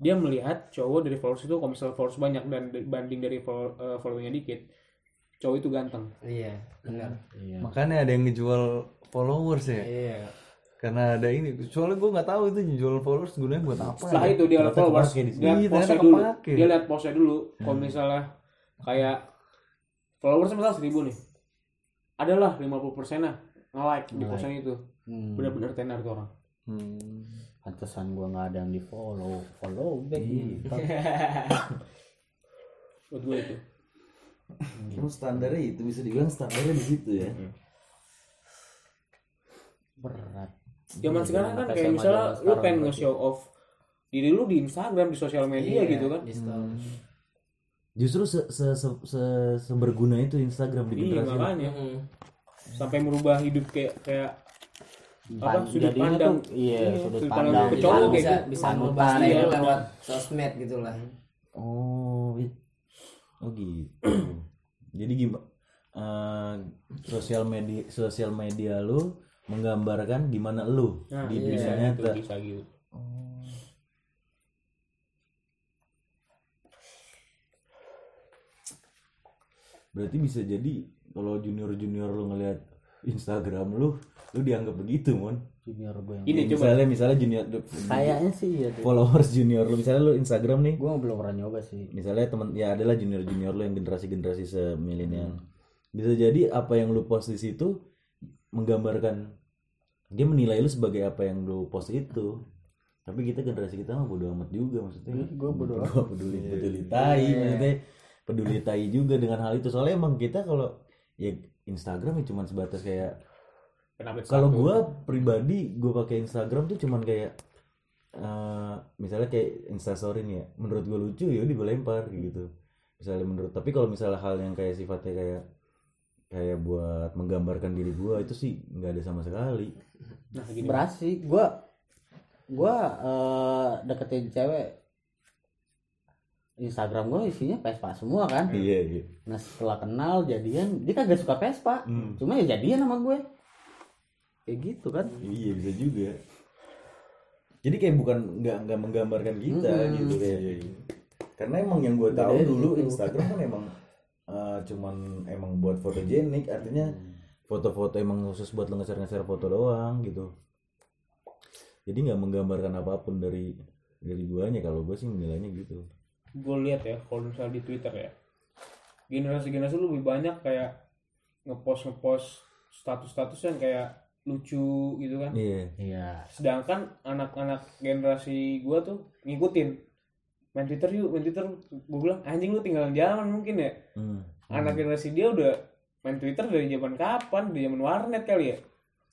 dia melihat cowok dari followers itu kalau misalnya followers banyak dan banding dari follow, eh, followingnya dikit cowok itu ganteng. Iya benar. Iya. Makanya ada yang ngejual followers ya. Iya karena ada ini soalnya gue nggak tahu itu jual followers gunanya buat apa setelah ya? itu dia lihat followers di sini. lihat Iya, postnya dulu dia lihat postnya dulu kalau misalnya kayak followers misalnya seribu nih adalah 50 persennya nge-like di Nge-like. postnya itu Hmm. benar-benar tenar tuh orang Hmm. pantesan gue nggak ada yang di follow follow back gitu. buat gue itu Terus standarnya itu bisa dibilang standarnya di situ ya. berat zaman sekarang kan kayak misalnya lu pengen nge-show off diri lu di Instagram di sosial media Iya, gitu kan story. Justru se se se, se- seberguna itu Instagram di iya makanya Mm. sampai merubah hidup kayak kayak apa sudut jadinya pandang tuh, iya, Iya, sudut sudut pandang Bisa- cowok kayak bisa gitu. bisa Panutan, merubah iya. lewat sosmed gitu lah Oh, it- oh gitu. Jadi gimana? sosial media sosial media lu menggambarkan gimana lu nah di bisa dunia gitu nyata. bisa gitu Berarti bisa jadi kalau junior junior lu ngelihat Instagram lu, lu dianggap begitu, mon. junior gue yang ini coba. misalnya misalnya junior kayaknya sih ya followers junior lu misalnya lu Instagram nih. Gue belum pernah nyoba sih. Misalnya teman ya adalah junior junior lu yang generasi generasi semilenial bisa jadi apa yang lu post di situ menggambarkan dia menilai lu sebagai apa yang lu post itu. Tapi kita generasi kita mah bodo amat juga maksudnya. Gue bodo Gua peduli peduli tai maksudnya. Peduli tai juga dengan hal itu. Soalnya emang kita kalau ya Instagram ya cuman sebatas kayak kalau gua pribadi gua pakai Instagram tuh cuman kayak eh, misalnya kayak instastory nih ya menurut gua lucu ya udah gue lempar gitu. Misalnya menurut tapi kalau misalnya hal yang kayak sifatnya kayak kayak buat menggambarkan diri gua itu sih nggak ada sama sekali. Nah gini. Sih gue gue eh, deketin cewek. Instagram gue isinya Vespa semua kan? Iya iya. Nah setelah kenal jadian dia kagak suka Vespa. Hmm. cuma ya jadian sama gue. Kayak gitu kan? Iya bisa juga. Jadi kayak bukan nggak nggak menggambarkan kita Mm-mm. gitu kayak karena emang yang gue tahu dulu. Instagram kan emang eh, cuman emang buat fotogenik artinya foto-foto emang khusus buat lo ngeser-ngeser foto doang gitu. Jadi nggak menggambarkan apa pun dari dari guanya kalau gue sih menilainya gitu. Gue lihat ya kalau misalnya di Twitter ya generasi-generasi lu lebih banyak kayak ngepost ngepost status-status yang kayak lucu gitu kan. Iya. Iya. Sedangkan anak-anak generasi gua tuh ngikutin main Twitter yuk main Twitter. Gue bilang anjing lu tinggal zaman mungkin ya. Hmm. anak generasi dia udah main Twitter dari zaman kapan? Dari zaman warnet kali ya?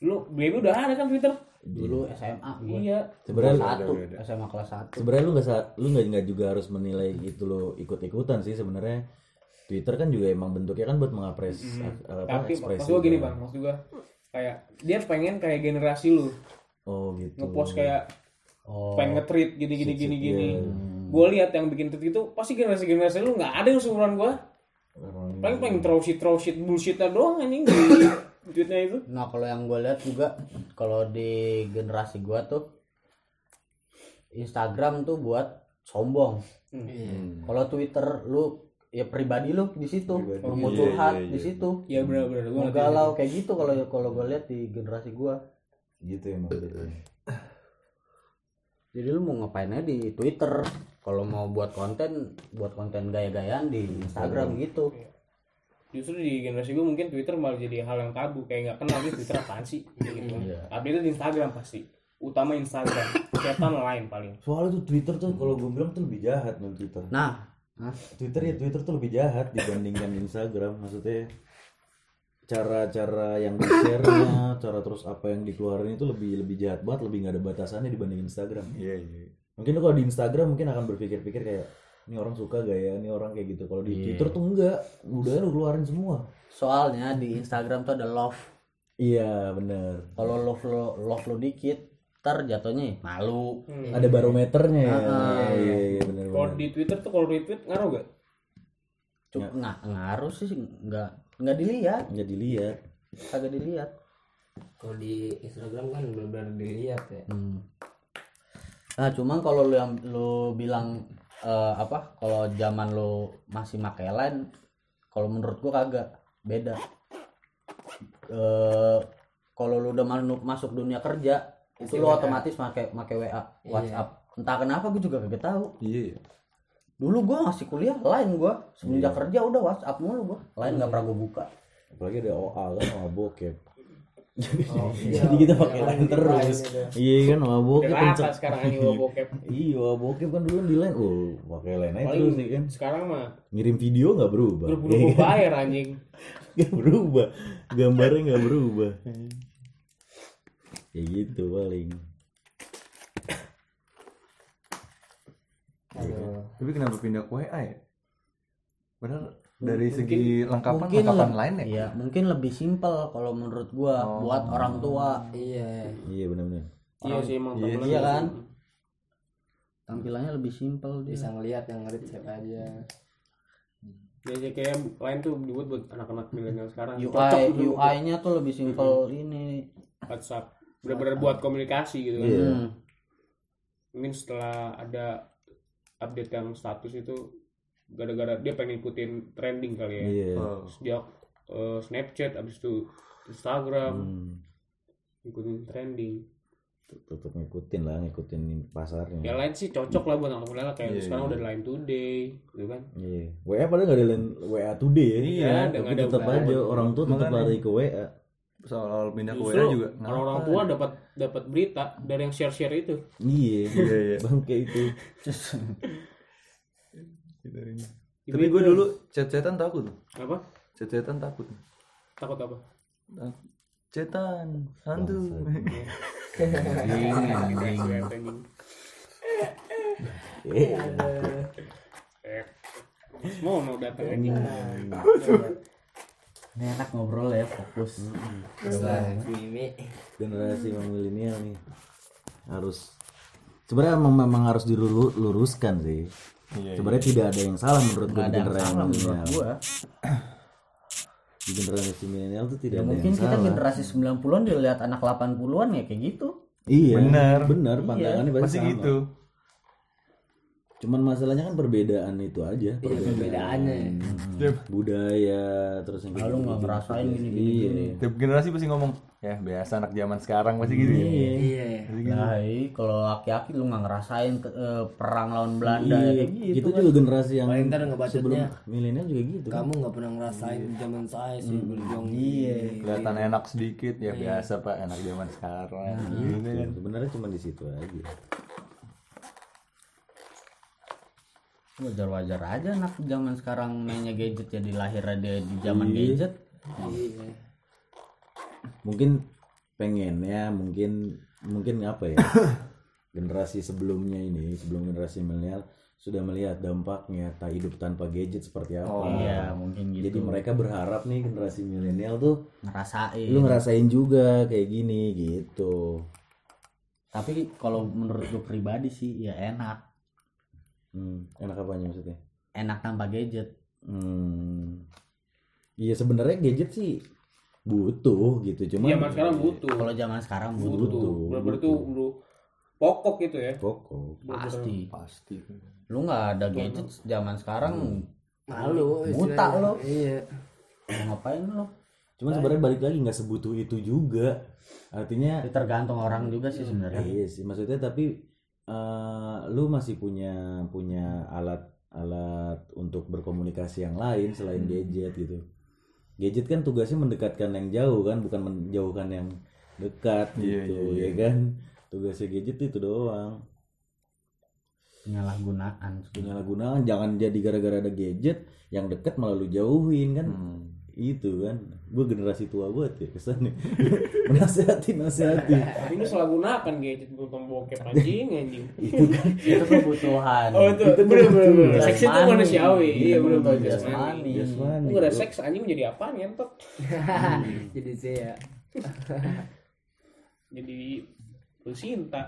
Dulu baby udah ada kan Twitter? Dulu SMA gue iya. Sebenarnya kelas satu. SMA kelas satu. Sebenarnya lu nggak lu nggak juga harus menilai itu lo ikut-ikutan sih sebenarnya. Twitter kan juga emang bentuknya kan buat mengapres Mhm. apa, tapi ekspresi maksud gua gini kan. bang maksud gua kayak dia pengen kayak generasi lu. Oh gitu. Ngepost kayak oh. pengen nge-tweet gini gini gini gini. iya. Gue lihat yang bikin tweet itu pasti generasi generasi lu nggak ada yang seumuran gua Orang- paling pengen throw shit throw shit bullshitnya doang anjing di tweetnya itu Nah kalau yang gue lihat juga kalau di generasi gue tuh Instagram tuh buat sombong. Iya. Kalau Twitter lu ya pribadi lu di situ, lu mau Iya, curhat iya, di iya. situ. ya benar-benar gue Mau galau kayak gitu kalau kalau gue lihat di generasi gue. gitu emang gitu. Jadi lu mau ngapain aja di Twitter? Kalau mau buat konten, buat konten gaya-gayaan di Instagram gitu. justru di generasi gue mungkin Twitter malah jadi hal yang tabu. Kayak nggak kenal nih Twitter apaan sih? Gitu. Iya. update di Instagram pasti. Utama Instagram. Chatan lain paling. Soalnya tuh Twitter tuh kalau gue bilang tuh lebih jahat nih Twitter. Nah. Twitter ya Twitter tuh lebih jahat dibandingkan Instagram. Maksudnya cara-cara yang di share-nya, cara terus apa yang dikeluarin itu lebih lebih jahat banget, lebih nggak ada batasannya dibanding Instagram. Iya iya. Mungkin lu kalau di Instagram mungkin akan berpikir-pikir kayak ini orang suka gak ya, ini orang kayak gitu. Kalau di Iya. Twitter tuh enggak, udah lu keluarin semua. soalnya di Instagram tuh ada love Iya bener. kalau love lo love lo dikit ntar jatuhnya malu Hmm. Ada barometernya ya. Ah, iya iya bener kalau bener. di Twitter tuh kalau retweet ngaruh gak Cuk, nggak ngaruh sih nggak nggak dilihat Nggak dilihat. kagak dilihat Kalau di Instagram kan benar-benar dilihat ya. Hmm. Nah, cuman kalau lu yang lu bilang eh, apa? Kalau zaman lu masih pakai line, kalau menurut gua kagak beda. Eh kalau lu udah masuk dunia kerja, itu lu WA. otomatis pakai pakai WA, WhatsApp. Entah kenapa gua juga kagak tahu. Iya. Dulu gua masih kuliah line gua, semenjak kerja udah WhatsApp mulu gua. Line nggak pernah gua buka. Apalagi ada OA kan, OA bokep. Oh, iya. Jadi kita pakai Yang line di terus. itu. Iya kan, udah bokep rata kenceng. sekarang ini bokep Iya, bokep kan dulu di line. Oh, pakai line aja terus sih kan. sekarang mah Ngirim video nggak berubah. buru-buru gua bayar anjing Nggak berubah. Gambarnya nggak berubah. Ya gitu paling. Aduh. Tapi kenapa pindah ke WA ya? Padahal dari segi lengkapan Mungkin lengkapan le- lain ya. Iya, mungkin lebih simpel kalau menurut gua Oh. buat orang tua. Iya. Iya benar-benar. iya sih emang Iya, iya kan? Tampilannya lebih simpel dia. Bisa ngelihat yang ngerit siapa aja. Biasanya kayak lain tuh dibuat buat anak-anak milenial sekarang UI UI-nya tuh lebih simpel ini. WhatsApp benar-benar buat komunikasi gitu kan Iya. Hmm. mungkin setelah ada update yang status itu gara-gara dia pengen ikutin trending kali ya Iya. Oh. sejak eh, Snapchat abis itu Instagram Hmm. ikutin trending Tetep ngikutin lah, ngikutin pasarnya. yang lain sih cocok lah buat anak muda kayak Iya, sekarang iya. udah Line Today gitu kan Iya. WA padahal nggak ada line WA today ya. Iya, tapi nggak ada tetap WA. aja orang tua tetap Makanya. lari ke WA. Soal pindah ke WA juga. orang-orang tua dapat dapat berita dari yang share-share itu Iya. Iya iya. Bangke itu. Tapi gue dulu chat-chatan takut. apa Chat-chatan takut. takut apa Cetan, hantu. Eh, mau mau datang anjing Ini enak ngobrol ya, fokus. Generasi milenial nih harus sebenarnya memang harus diluruskan sih. Iya, Sebenarnya tidak ada yang salah menurut gue generasi salah menurut milenial. gua. Di generasi milenial tuh tidak Ya, ada mungkin yang kita salah. generasi 90-an dilihat anak 80-an ya kayak gitu. Iya. Benar. Benar, pandangannya pasti Pasti sama. gitu. Cuman masalahnya kan perbedaan itu aja, perbedaannya. budaya terus yang kayak Lalu nggak ngerasain gini-gini. Iya. Tiap generasi pasti ngomong, ya biasa anak zaman sekarang pasti gitu ya. Iya. Nah, iya, kalau laki-laki lu nggak ngerasain ke- eh, perang lawan Belanda ya Iya, kayak gitu. itu juga generasi yang Paling ntar sebelum ngebacotnya milenial juga gitu. kan. kamu nggak pernah ngerasain zaman saya sih berjuang Iya. Kelihatan enak sedikit, ya biasa pak anak zaman sekarang. Gitu kan. Sebenarnya cuma di situ aja. Wajar-wajar aja anak zaman sekarang mainnya gadget jadi lahir dia di zaman Iya. gadget. Iya. Mungkin pengennya, mungkin mungkin apa ya? generasi sebelumnya ini, sebelum generasi milenial sudah melihat dampaknya tak hidup tanpa gadget seperti apa. Oh, Iya, mungkin gitu. Jadi mereka berharap nih generasi milenial tuh ngerasain. lu ngerasain juga kayak gini gitu. Tapi kalau menurut gue pribadi sih ya enak. Hmm, enak apanya maksudnya? Enak tanpa gadget. Hmm. Iya sebenarnya gadget sih butuh gitu, cuma iya sekarang butuh Kalau zaman sekarang butuh. butuh benar-benar tuh bro pokok gitu ya pokok. Pasti. Pasti. Lu nggak ada gadget zaman sekarang Malu. Buta lo. Iya. ngapain lu? Cuman sebenarnya balik lagi nggak sebutuh itu juga. Artinya Ya, tergantung orang juga sih sebenarnya. iya sih maksudnya tapi eh, lu masih punya punya alat alat untuk berkomunikasi yang lain selain gadget gitu. gadget kan tugasnya mendekatkan yang jauh kan bukan menjauhkan yang dekat Iya, gitu iya, ya kan? Tugasnya gadget itu doang. Penyalahgunaan. Penyalahgunaan jangan jadi gara-gara ada gadget yang deket malah lu jauhin kan? Hmm. Itu kan gue generasi tua banget ya kesannya menasehati nasehati Tapi ini salah gunakan gadget bukan bokep anjing anjing. itu kan itu kebutuhan Oh itu Itu bener bener. Seks itu manusiawi. Iya bener bener jasmani. jasmani. ada bro. seks anjing menjadi apa ngentot? Jadi saya Jadi lu cinta.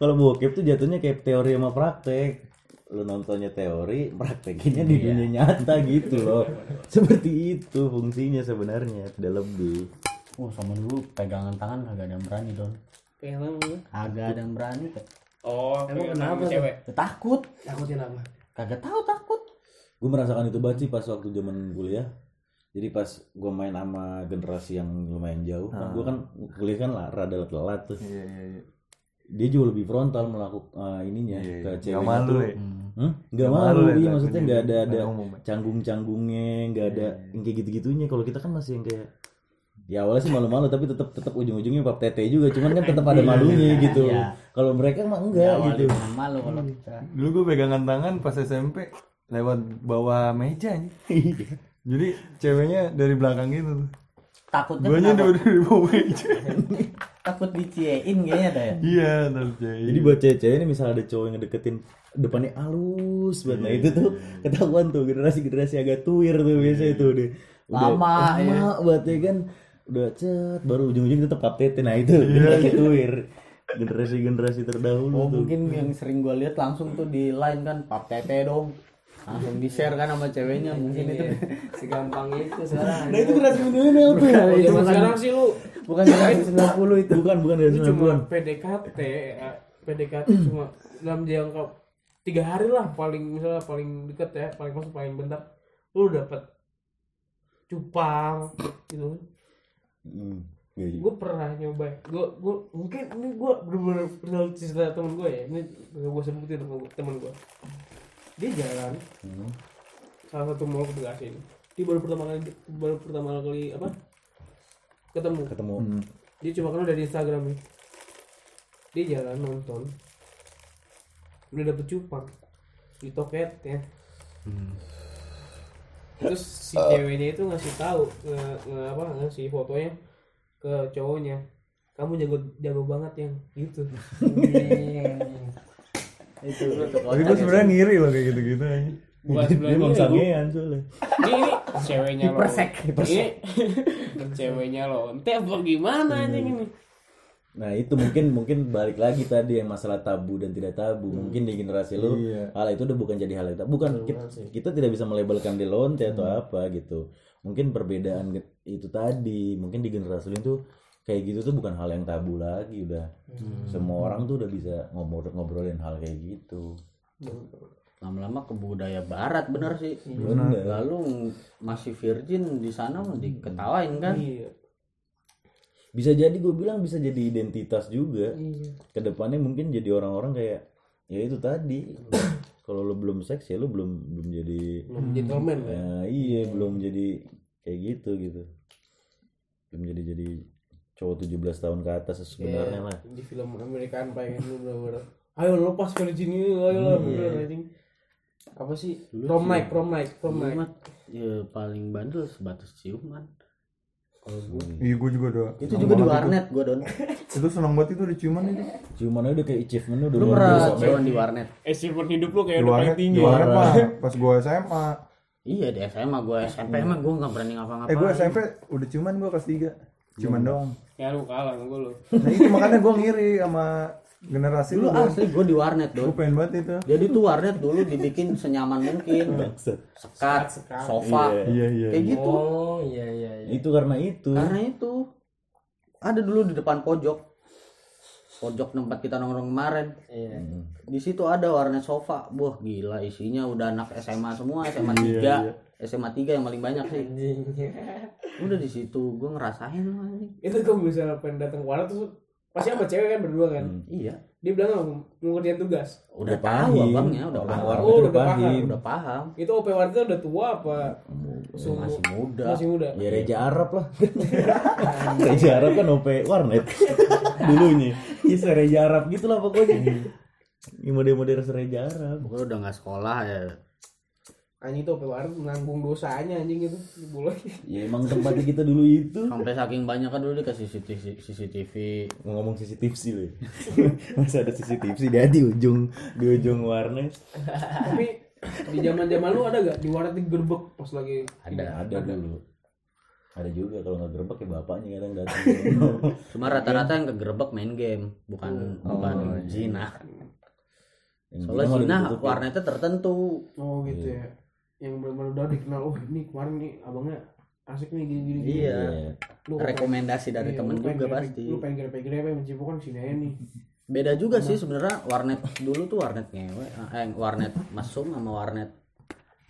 kalau bokep tuh jatuhnya kayak teori sama praktek lu nontonnya teori praktekinnya di Iya. dunia nyata gitu loh seperti itu fungsinya sebenarnya tidak lebih oh sama dulu pegangan tangan kagak ada yang berani don Pengen lu. kagak ada yang berani Oh, Emang kenapa cewek? takut takutin apa? kagak tahu takut gue merasakan itu banget sih pas waktu zaman kuliah jadi pas gue main sama generasi yang lumayan jauh kan gue kan kuliah kan lah rada telat tuh Iya iya iya. Dia jauh lebih frontal melakukan ininya Iya, ke iya. ceweknya Nggak malu tuh ya? Hmm? Malu, malu ya, iya maksudnya nggak ada ada ya? canggung-canggungnya, nggak ada yang kayak gitu-gitunya. Kalau kita kan masih yang kayak ya awalnya sih malu-malu tapi tetap tetap ujung-ujungnya pap tete juga, cuman kan tetap ada malunya gitu. Iya. Kalau mereka mah enggak Awalnya gitu. malu kalau kita Dulu gue pegangan tangan pas SMP lewat bawah meja nih. Jadi ceweknya dari belakang gitu tuh. Takutnya Guanya kenapa? dari, dari bawah meja. takut diciein kayaknya tuh ya iya, cewek. Jadi buat cewek-cewek ini misalnya ada cowok yang ngedeketin depannya halus banget. Nah itu tuh ketahuan tuh generasi-generasi agak tuir tuh biasa itu deh. Udah Lama, lama banget ya kan. Udah cet baru ujung-ujung tetap tete. Nah itu generasi tuir. Generasi-generasi terdahulu oh tuh. mungkin yang sering gue lihat langsung tuh di line kan pap tete dong langsung di share kan sama ceweknya mungkin itu Segampang itu sekarang. Nah itu generasi milenial tuh. Zaman sekarang sih lu bukan generasi 90 itu Bukan bukan dari lu cuma 90-an. PDKT ya, PDKT cuma dalam jangka tiga hari lah paling misalnya paling deket ya paling masuk paling bentar lu dapat cupang gitu Hmm. Iya, iya. gue pernah nyoba gue gue mungkin ini gue bener-bener kenal cerita temen gue ya ini gue sebutin sama temen gue dia jalan. Hmm. salah satu mall ke Bekasi ini. Dia baru pertama kali baru pertama kali apa? Ketemu. Ketemu. Hmm. dia cuma kenal dari Instagram nih dia jalan nonton. Udah dapet cupang di toket ya terus si ceweknya itu ngasih tahu nge, nge- apa ngasih fotonya ke cowoknya. Kamu jago jago banget yang gitu itu Tapi gue sebenarnya ngiri loh kayak gitu-gitu aja. bukan Dia Bu. sangean soalnya. ini, ini ceweknya lo Hipersek, ini ceweknya lo ente apa gimana anjing ini Nah itu mungkin mungkin balik lagi tadi yang masalah tabu dan tidak tabu. Mungkin di generasi lu Iya. hal itu udah bukan jadi hal yang tabu. Bukan kita, kita tidak bisa melabelkan dia lonte atau apa gitu. Mungkin perbedaan itu tadi. Mungkin di generasi lu itu kayak gitu tuh bukan hal yang tabu lagi udah. Semua orang tuh udah bisa ngobrol ngobrolin hal kayak gitu. lama-lama ke budaya barat bener sih Bener. lalu masih virgin di sana mah diketawain kan iya Bisa jadi gue bilang bisa jadi identitas juga. iya Ke depannya mungkin jadi orang-orang kayak ya itu tadi. Kalau lu belum seks ya lu belum belum jadi belum gentleman ya Ya, iya belum jadi kayak gitu gitu. Belum jadi jadi cowok 17 tahun ke atas sebenarnya lah. di film Amerikaan pengen lu bener-bener. Ayo lepas virgin ini ayo lah bener anjing. Apa sih? Prom night prom night prom night. ya paling bandel sebatas ciuman kalau gue Iya gue juga doa. itu juga di warnet gue don. Itu senang banget itu ada ciuman itu. Cuman aja udah kayak achievement udah lu pernah ciuman di warnet? Achievement hidup lu kayak Di udah paling tinggi. di warnet mah pas gue SMA. iya di SMA gue SMP mah gue nggak berani ngapa-ngapain. Eh gue SMP udah ciuman gue kelas 3 Ciuman doang. ya lu kalah sama gue lu Nah itu makanya gue ngiri sama generasi dulu lu. asli gue di warnet don pengen banget itu. jadi tuh warnet dulu dibikin senyaman mungkin Bangsat. sekat sofa Iya iya. kayak gitu Oh iya iya iya. Itu karena itu. karena itu ada dulu di depan pojok pojok tempat kita nongkrong kemarin. Iya. di situ ada warnet sofa. Wah gila isinya udah anak SMA semua SMA 3 SMA 3 yang paling banyak sih. Udah di situ gue ngerasain loh itu kalau misalnya pengen datang ke warnet tuh pasti sama cewek kan berdua kan? Hmm. iya dia bilang mau ngerjain tugas udah, Udah tahu paham. abangnya udah Orang paham Oh, udah udah paham. paham. udah paham itu OP Warta udah tua apa Sumbu- masih muda masih muda Ya Reja Arab lah. Reja Arab kan OP warnet dulunya. Iya Reja Arab gitu lah pokoknya. Ini model-model Reja Arab. pokoknya udah nggak sekolah ya anjing itu OP Warta menanggung dosanya anjing itu boleh Ya emang tempatnya kita dulu itu. sampai saking banyak kan dulu dikasih CCTV, CCTV Mau ngomong CCTV sih lu. ya. Masa ada CCTV sih dia di ujung di ujung warnet. tapi di zaman zaman lu ada gak di warnet digerbek pas lagi ada Ada dulu. Ada juga kalau nggak gerbek ya bapaknya kadang datang. cuma rata-rata yang kegerebek main game bukan bukan zina Yang soalnya zina ya. warnetnya tertentu oh gitu ya yang benar-benar udah dikenal oh ini kemarin nih abangnya asik nih gini gini gini. iya. Lu rekomendasi dari iya, temen lu pengen juga grepe- pasti. lu pengen grepe grepe mencipokan sini aja nih. Beda juga sih sebenarnya warnet dulu tuh warnet ngewe eh warnet masuk sama warnet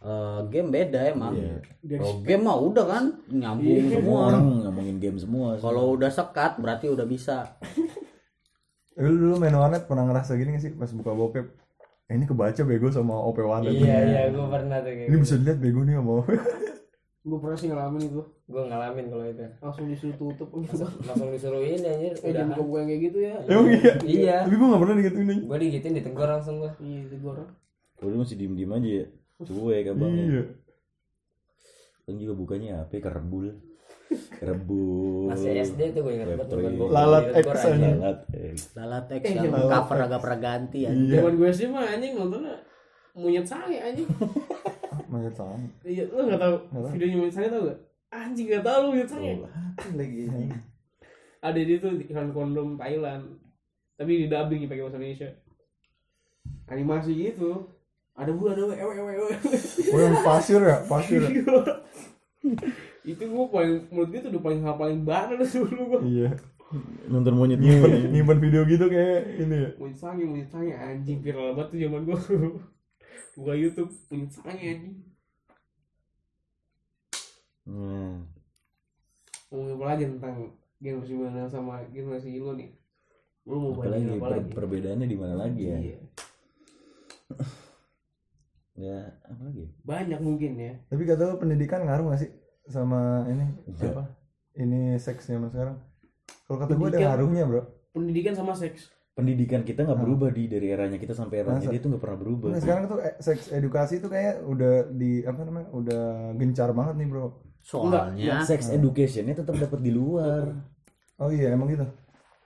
eh, game beda emang. Dari kalau game mah udah kan nyambung Semua semua. Orang ngomongin game semua. kalau udah sekat berarti udah bisa. Eh, Lu dulu main warnet pernah ngerasa gini gak sih pas buka bokep? Eh, ini kebaca bego sama OP warnet. iya iya gue pernah tuh kayak Ini gitu. bisa dilihat bego nih sama OP. gue pernah sih ngalamin itu gue ngalamin kalau itu langsung disuruh tutup gitu langsung disuruh ini anjir eh jangan udah buka buka yang kayak gitu ya Emang iya? iya Tapi gue gak pernah digituin aja. gue digituin ditegur langsung gue iya itu gue masih diem-diem aja ya. Cuek abang. Iya. Kan juga bukannya apa kerebul. Kerebul. masih SD tuh gue ingat banget Lalat X. Lalat. eh. lalat X Eh, yang cover X. agak pernah ganti ya Iya. zaman gue sih mah anjing nontonnya monyet sange anjing Masih sama. iya lu nggak tahu tahu. videonya monyet sange tau gak anjing nggak tahu lu monyet sange Lagi ada di tuh iklan kondom Thailand tapi di dubbing pakai bahasa Indonesia animasi gitu ada bu ada ewe ewe ewe Oh yang pasir ya? Pasir ya? itu gue paling menurut gue tuh udah paling hal paling baru dulu gue Iya. Nonton monyet Nyimpen, nyimpen video gitu kayak ini ya. monyet sange monyet sange anjing viral banget tuh zaman gue buka YouTube monyet sange anjing Hmm. ngomongin apa lagi tentang generasi mana sama generasi lo nih lu mau Apalagi apa per- lagi perbedaannya di mana lagi ya? Iya. Ya, apa lagi? ya? banyak mungkin ya Tapi kata lu pendidikan ngaruh gak sih sama ini Enggak. apa? Ini seks zaman sekarang. Kalau kata gue ada ngaruhnya bro. pendidikan sama seks Pendidikan kita nggak berubah di dari eranya kita sampai eranya Masa? dia itu nggak pernah berubah. Nah, sekarang tuh eh, seks edukasi tuh kayak udah di apa namanya? Udah gencar banget nih bro. soalnya Sex educationnya tetap dapat di luar. Oh iya emang gitu.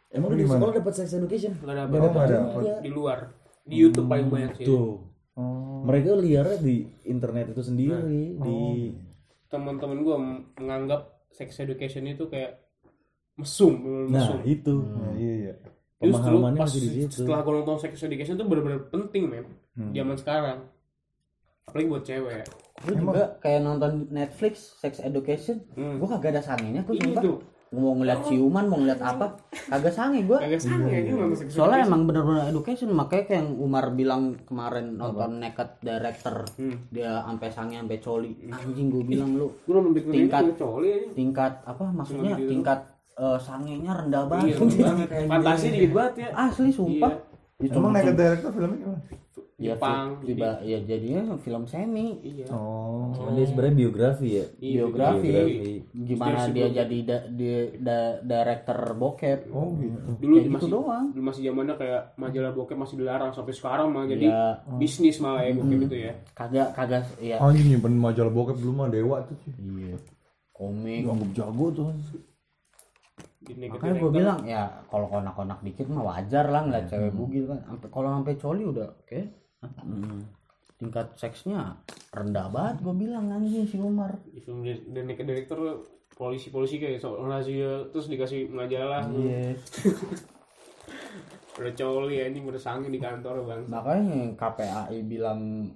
Emang Lu di sekolah dapat sex education? nggak ada Oh, ada. di luar di YouTube paling banyak sih Tuh. Oh. Mereka liarnya di internet itu sendiri, Nah. di teman-teman gue menganggap sex education itu kayak mesum Nah, mesum itu. Nah, iya iya. justru Pemahamannya pas masih di situ. setelah gue nonton sex education itu bener-bener penting men Hmm. zaman sekarang apalagi buat cewek gue juga kayak nonton Netflix Sex Education Hmm. gue kagak ada ini sumpah tuh mau ngeliat ciuman mau ngeliat apa? Kagak sange gue kagak sange Iya, sex soalnya education. emang bener-bener education makanya kayak yang Umar bilang kemarin nonton Naked Director Hmm. dia sampai sange sampai coli. Anjing gue bilang lu. Tingkat. itu coli aja tingkat apa maksudnya tingkat eh, sangenya rendah iya banget. banget. Fantasi dikit banget ya. Asli sumpah. Iya. Ya, cuma- naked director filmnya gimana? ya, Jepang, tiba ya jadinya film semi iya Oh. Cuman dia sebenarnya biografi ya. Iya, biografi biografi. gimana Versi dia jadi da- di da- director bokep Oh gitu. dulu gitu masih doang. dulu masih zamannya kayak majalah bokep masih dilarang sampai sekarang malah jadi ya bisnis malah ya bokep Hmm. itu ya kagak kagak ya Anjing nyimpen majalah bokep dulu mah dewa tuh. cuy. iya komik Anggap jago tuh. Makanya gue bilang ya kalau konak-konak dikit mah wajar lah ngeliat cewek bugil kan. Kalau sampai coli udah oke. Tingkat seksnya rendah banget gue bilang anjing si Umar. Di film The The Naked Director polisi-polisi kayak soal razia terus dikasih majalah. Iya udah coli anjing udah sange di kantor bang. Makanya KPAI bilang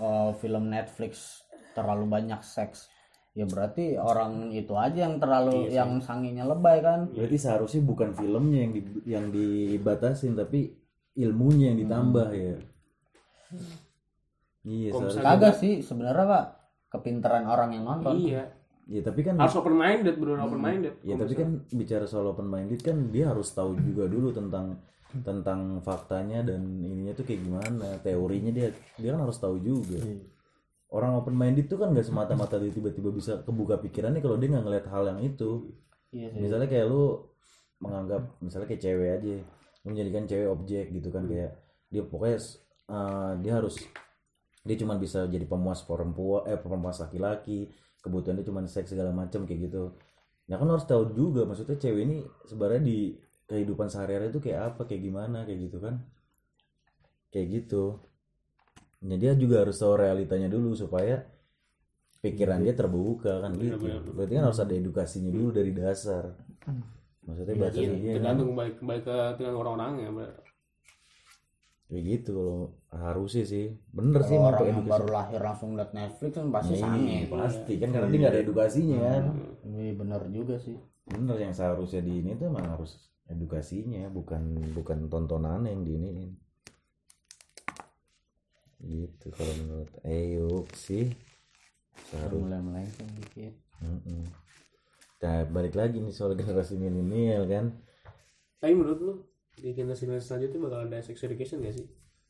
eh, film Netflix terlalu banyak seks ya berarti orang itu aja yang terlalu yang sanginya lebay kan? Berarti seharusnya bukan filmnya yang di, yang dibatasin tapi ilmunya yang ditambah ya. Iya, kagak sih sebenarnya pak. Kepintaran orang yang nonton. Iya. Ya tapi kan harus open minded bener open minded Ya tapi kan bicara soal open minded kan dia harus tahu juga dulu tentang tentang faktanya dan ininya tuh kayak gimana teorinya dia dia kan harus tahu juga orang open minded tuh kan nggak semata-mata dia tiba-tiba bisa kebuka pikirannya kalau dia nggak ngeliat hal yang itu. Iya sih. misalnya kayak lu menganggap misalnya kayak cewek aja lu menjadikan cewek objek gitu kan kayak dia pokoknya uh, dia harus dia cuma bisa jadi pemuas perempuan eh pemuas laki-laki kebutuhan dia cuma seks segala macam kayak gitu. Ya kan harus tahu juga maksudnya cewek ini sebenarnya di kehidupan sehari-hari itu kayak apa kayak gimana kayak gitu kan. Kayak gitu ya dia juga harus tahu realitanya dulu supaya pikiran dia terbuka kan gitu. Berarti kan harus ada edukasinya dulu dari dasar. Maksudnya baca Iya, dia tergantung kembali kembali ke tergantung orang-orangnya bener. kayak gitu kalau harusnya sih. Bener sih Kalau emang orang yang edukasi. baru lahir langsung liat Netflix kan pasti Iya, sange. pasti. Kan karena dia nggak ada edukasinya kan. Iya bener juga sih. bener yang seharusnya di ini tuh emang harus edukasinya bukan bukan tontonan yang di ini gitu kalau menurut Eyuk sih seharusnya Mulai melenceng dikit. Mm-mm. Nah, balik lagi nih soal generasi milenial kan. tapi menurut lu di generasi selanjutnya bakal ada sex education gak sih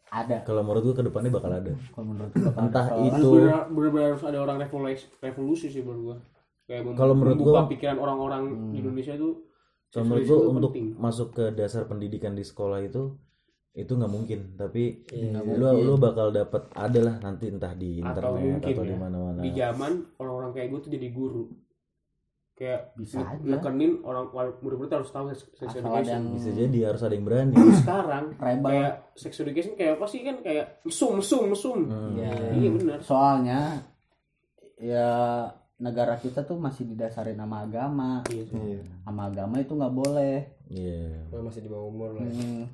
Ada. Kalau menurut gua ke depannya bakal ada. Kalau menurut gua bakal Entah ada. itu bener harus ada orang revolusi revolusi sih menurut gua kayak mem- Kalau menurut membuka gua- pikiran orang-orang di Indonesia itu kalau menurut itu untuk penting. masuk ke dasar pendidikan di sekolah itu itu nggak mungkin tapi Iya, lu lu bakal dapat ada lah nanti entah di atau internet mungkin atau ya di mana-mana di zaman orang-orang kayak gue tuh jadi guru kayak Bisa nekenin orang murid-murid harus tahu sex education yang bisa jadi harus ada yang berani sekarang rebel. kayak sex education kayak apa sih kan kayak mesum mesum mesum Hmm. Ya. iya benar Soalnya ya negara kita tuh masih didasari nama agama. iya sih. Iya. Sama agama itu nggak boleh. Iya. masih di bawah umur lah Hmm.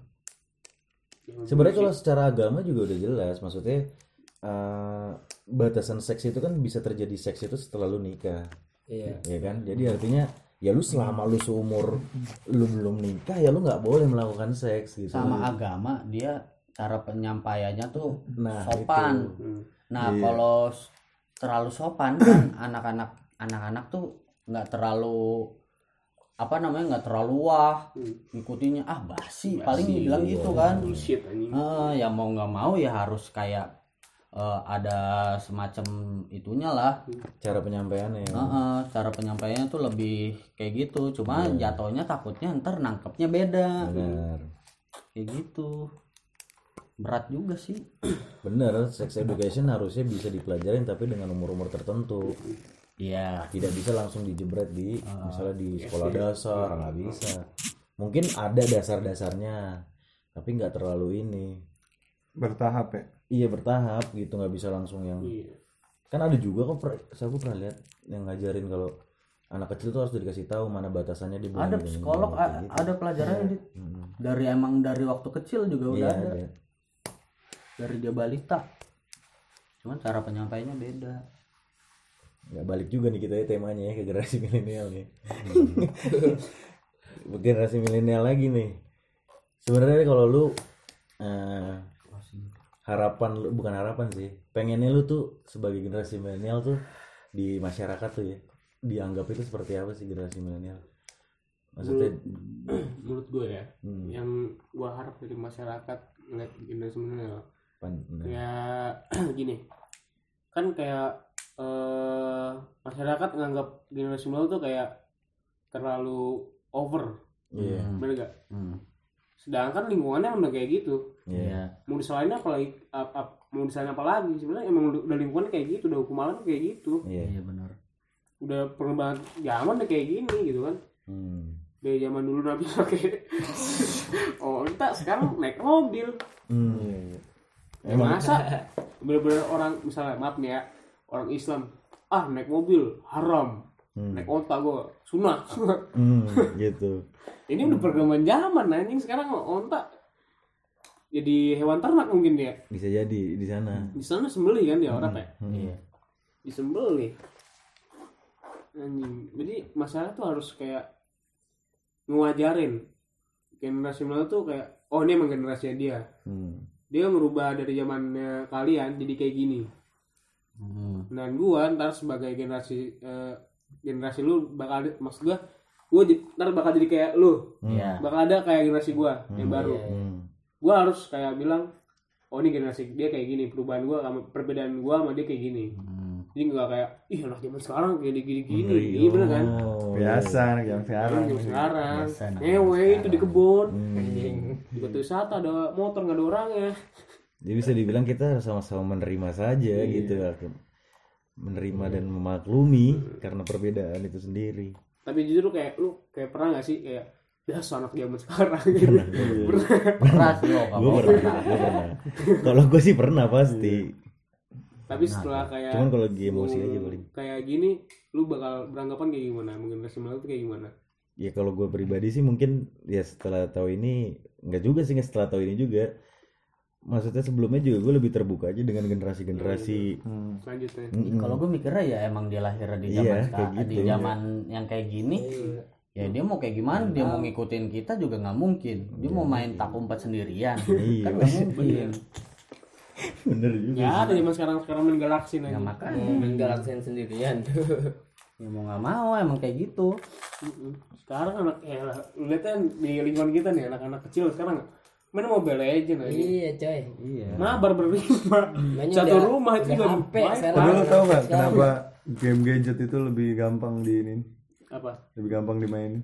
Sebenarnya kalau secara agama juga udah jelas, maksudnya eh, batasan seks itu kan bisa terjadi seks itu setelah lu nikah, iya ya kan? Jadi artinya ya lu selama lu seumur lu belum nikah ya lu nggak boleh melakukan seks gitu. Sama agama dia cara penyampaiannya tuh Nah, sopan. itu. Hmm. Nah, kalau s- terlalu sopan kan anak-anak anak-anak tuh nggak terlalu apa namanya nggak terlalu wah Hmm. ngikutinnya ah basi, Basi, paling dibilang gitu kan. Bullshit Eh, ya mau nggak mau ya harus kayak eh, ada semacam itunya lah. Cara penyampaiannya. Eh, eh, cara penyampaiannya tuh lebih kayak gitu. Cuma jatuhnya takutnya ntar nangkepnya beda. Benar. kayak gitu. Berat juga sih. Bener, sex education harusnya bisa dipelajarin tapi dengan umur-umur tertentu. Iya Tidak bisa langsung dijebret di misalnya di sekolah dasar, nggak bisa. Mungkin ada dasar-dasarnya, tapi nggak terlalu ini. Bertahap ya. Iya bertahap gitu nggak bisa langsung yang iya kan ada juga kok per- saya pernah lihat yang ngajarin kalau anak kecil tuh harus dikasih tahu mana batasannya di ada psikolog kayak a- gitu. ada pelajaran Dit. Hmm. dari emang dari waktu kecil juga udah Iya ada ada. dari dia balita cuman cara penyampaiannya beda nggak balik juga nih kita ya temanya ya ke generasi milenial nih. Generasi milenial lagi nih. Sebenarnya kalau lu eh, harapan lu bukan harapan sih pengennya lu tuh sebagai generasi milenial tuh di masyarakat tuh ya dianggap itu seperti apa sih generasi milenial? Maksudnya menurut gue ya hmm, yang gua harap dari masyarakat ngeliat generasi milenial. Pan- ya gini kan kayak eh masyarakat nganggap generasi milenial tuh kayak terlalu over iya Hmm. bener gak Hmm. sedangkan lingkungannya udah kayak gitu iya Iya. mau disalahin apa lagi ap- ap- mau disalahin apa lagi sebenarnya emang udah, lingkungannya kayak gitu udah hukum alam kayak gitu iya Iya benar. udah perkembangan zaman udah kayak gini gitu kan hmm. dari zaman dulu nabi pakai oh kita sekarang naik mobil Hmm. Ya, masa bener-bener orang misalnya maaf nih ya orang Islam ah naik mobil haram. Hmm. naik onta gue sunnah Hmm, gitu. Ini udah perkembangan zaman anjing. Sekarang onta jadi hewan ternak mungkin dia. Bisa jadi di sana. Di sana sembelih kan dia orang ya Hmm. Iya. disembelih. Anjing. Jadi masalah tuh harus kayak ngewajarin. Generasi milenial tuh kayak oh ini emang generasinya dia. Hmm. dia merubah dari zamannya kalian jadi kayak gini Hmm. dan gua ntar sebagai generasi eh, generasi lu bakal ada maksud gua gua j- ntar bakal jadi kayak lu. Iya. bakal ada kayak generasi gua yang baru. Hmm. gua harus kayak bilang oh ini generasi dia kayak gini perubahan gua sama perbedaan gua sama dia kayak gini. Hmm. jadi nggak kayak ih anak zaman sekarang kayak gini gini Bener, iya bener kan? biasa anak yang sekarang. Orang zaman sekarang. Ngewe itu di kebun. Anjing. di batu wisata ada motor nggak ada orangnya Jadi bisa dibilang kita sama-sama menerima saja gitu menerima dan memaklumi karena perbedaan itu sendiri. tapi jujur lu kayak lu kayak pernah gak sih kayak biasa anak zaman sekarang. Gitu pernah. Lo Gue pernah, gue pernah. Kalau gue sih pernah pasti. tapi setelah kayak Cuman kalau lagi emosi aja paling. kayak gini lu bakal beranggapan kayak gimana? Mungkin milenial tuh kayak gimana? Ya kalau gue pribadi sih mungkin ya setelah tahu ini nggak juga sih nggak setelah tahu ini juga. Maksudnya sebelumnya juga gue lebih terbuka aja dengan generasi-generasi. Hmm. selanjutnya Mm-mm. Kalau gue mikirnya ya emang dia lahir di Iya, zaman kayak sekarang, di gitu. zaman yang kayak gini. Ya dia mau kayak gimana? Dia mau ngikutin kita juga nggak mungkin. Dia mau main tak umpet sendirian. Iya. kan nggak mungkin. Bener juga. ya ada zaman sekarang sekarang main galaksi Ya aja makanya Main galaksin sendirian ya mau nggak mau emang kayak gitu. Sekarang anak ya lihat kan di lingkungan kita nih anak-anak kecil sekarang main mobile legend aja. Iya coy. Iya. mabar berlima. Satu udah- rumah itu udah juga HP. Padahal lo tau gak kenapa game gadget itu lebih gampang di ini apa? Lebih gampang dimainin?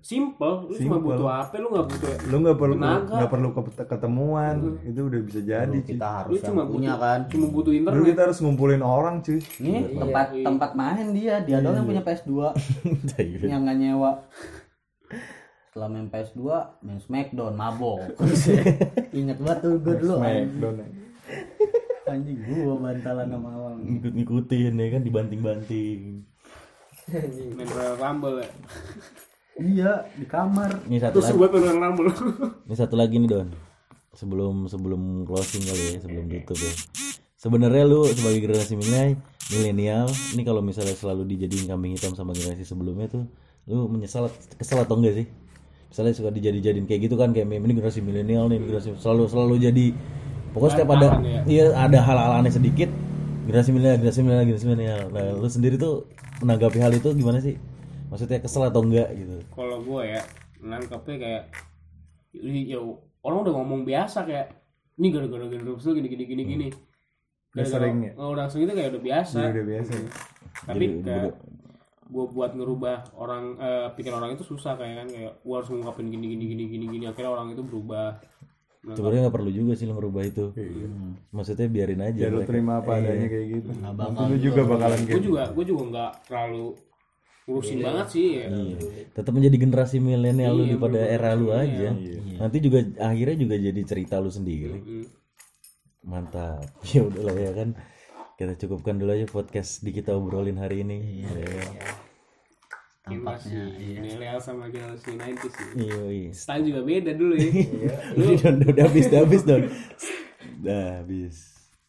Simple. Lu cuma Simple. butuh HP lu nggak butuh lu nggak perlu Tenaga. nggak perlu ke- ketemuan. Itu udah bisa jadi kita harus lu cuma punya butuh kan. cuma butuh internet. kita harus ngumpulin orang cuy. Nih tempat tempat main dia, dia doang yang punya PS2 yang nggak nyewa. Setelah main PS2, main Smackdown, mabok. Ingat banget tuh gue dulu Smackdown ya. anjing gua bantalan sama awang. Ngikut-ngikutin ya kan dibanting-banting. main Royal Rumble ya Iya, di kamar. Ini satu terus lagi. buat Royal Rumble Ini satu lagi nih Don. Sebelum sebelum closing kali ya, sebelum tutup ya. Sebenarnya lu sebagai generasi milenial, milenial, ini kalau misalnya selalu dijadiin kambing hitam sama generasi sebelumnya tuh, lu menyesal kesel atau enggak sih? Misalnya suka dijadi-jadiin kayak gitu kan kayak ini generasi milenial nih, generasi selalu selalu jadi pokoknya setiap ada ya. iya ada hal-hal aneh sedikit generasi milenial, generasi milenial, generasi milenial. Nah, lu sendiri tuh menanggapi hal itu gimana sih? Maksudnya kesel atau enggak gitu? kalau gue ya nangkepnya kayak ya orang udah ngomong biasa kayak ini gara-gara generasi gini gini gini gini Udah sering ya? oh, udah sering itu kayak udah biasa Iya, udah biasa tapi kayak gue buat ngerubah orang eh, pikir orang itu susah kayak kan kayak gue harus ngungkapin gini gini gini gini gini akhirnya orang itu berubah Nah, Sebenarnya nggak perlu juga sih lo merubah itu. Hmm. Maksudnya biarin aja. lu mereka. terima apa adanya kayak gitu nanti lu juga bakalan gue gitu juga gue juga nggak terlalu ngurusin banget sih ya. Iya. Tetap menjadi generasi milenial lu Iya, di pada era lu Iya. aja. Nanti juga akhirnya juga jadi cerita lu sendiri. Hmm. Mantap. Ya udahlah ya kan. Kita cukupkan dulu aja podcast di kita obrolin hari ini. Iya. generasi milenial sama generasi 90 sih Iya. iya. style juga beda dulu ya Udah, udah, udah habis, udah habis don. Udah habis.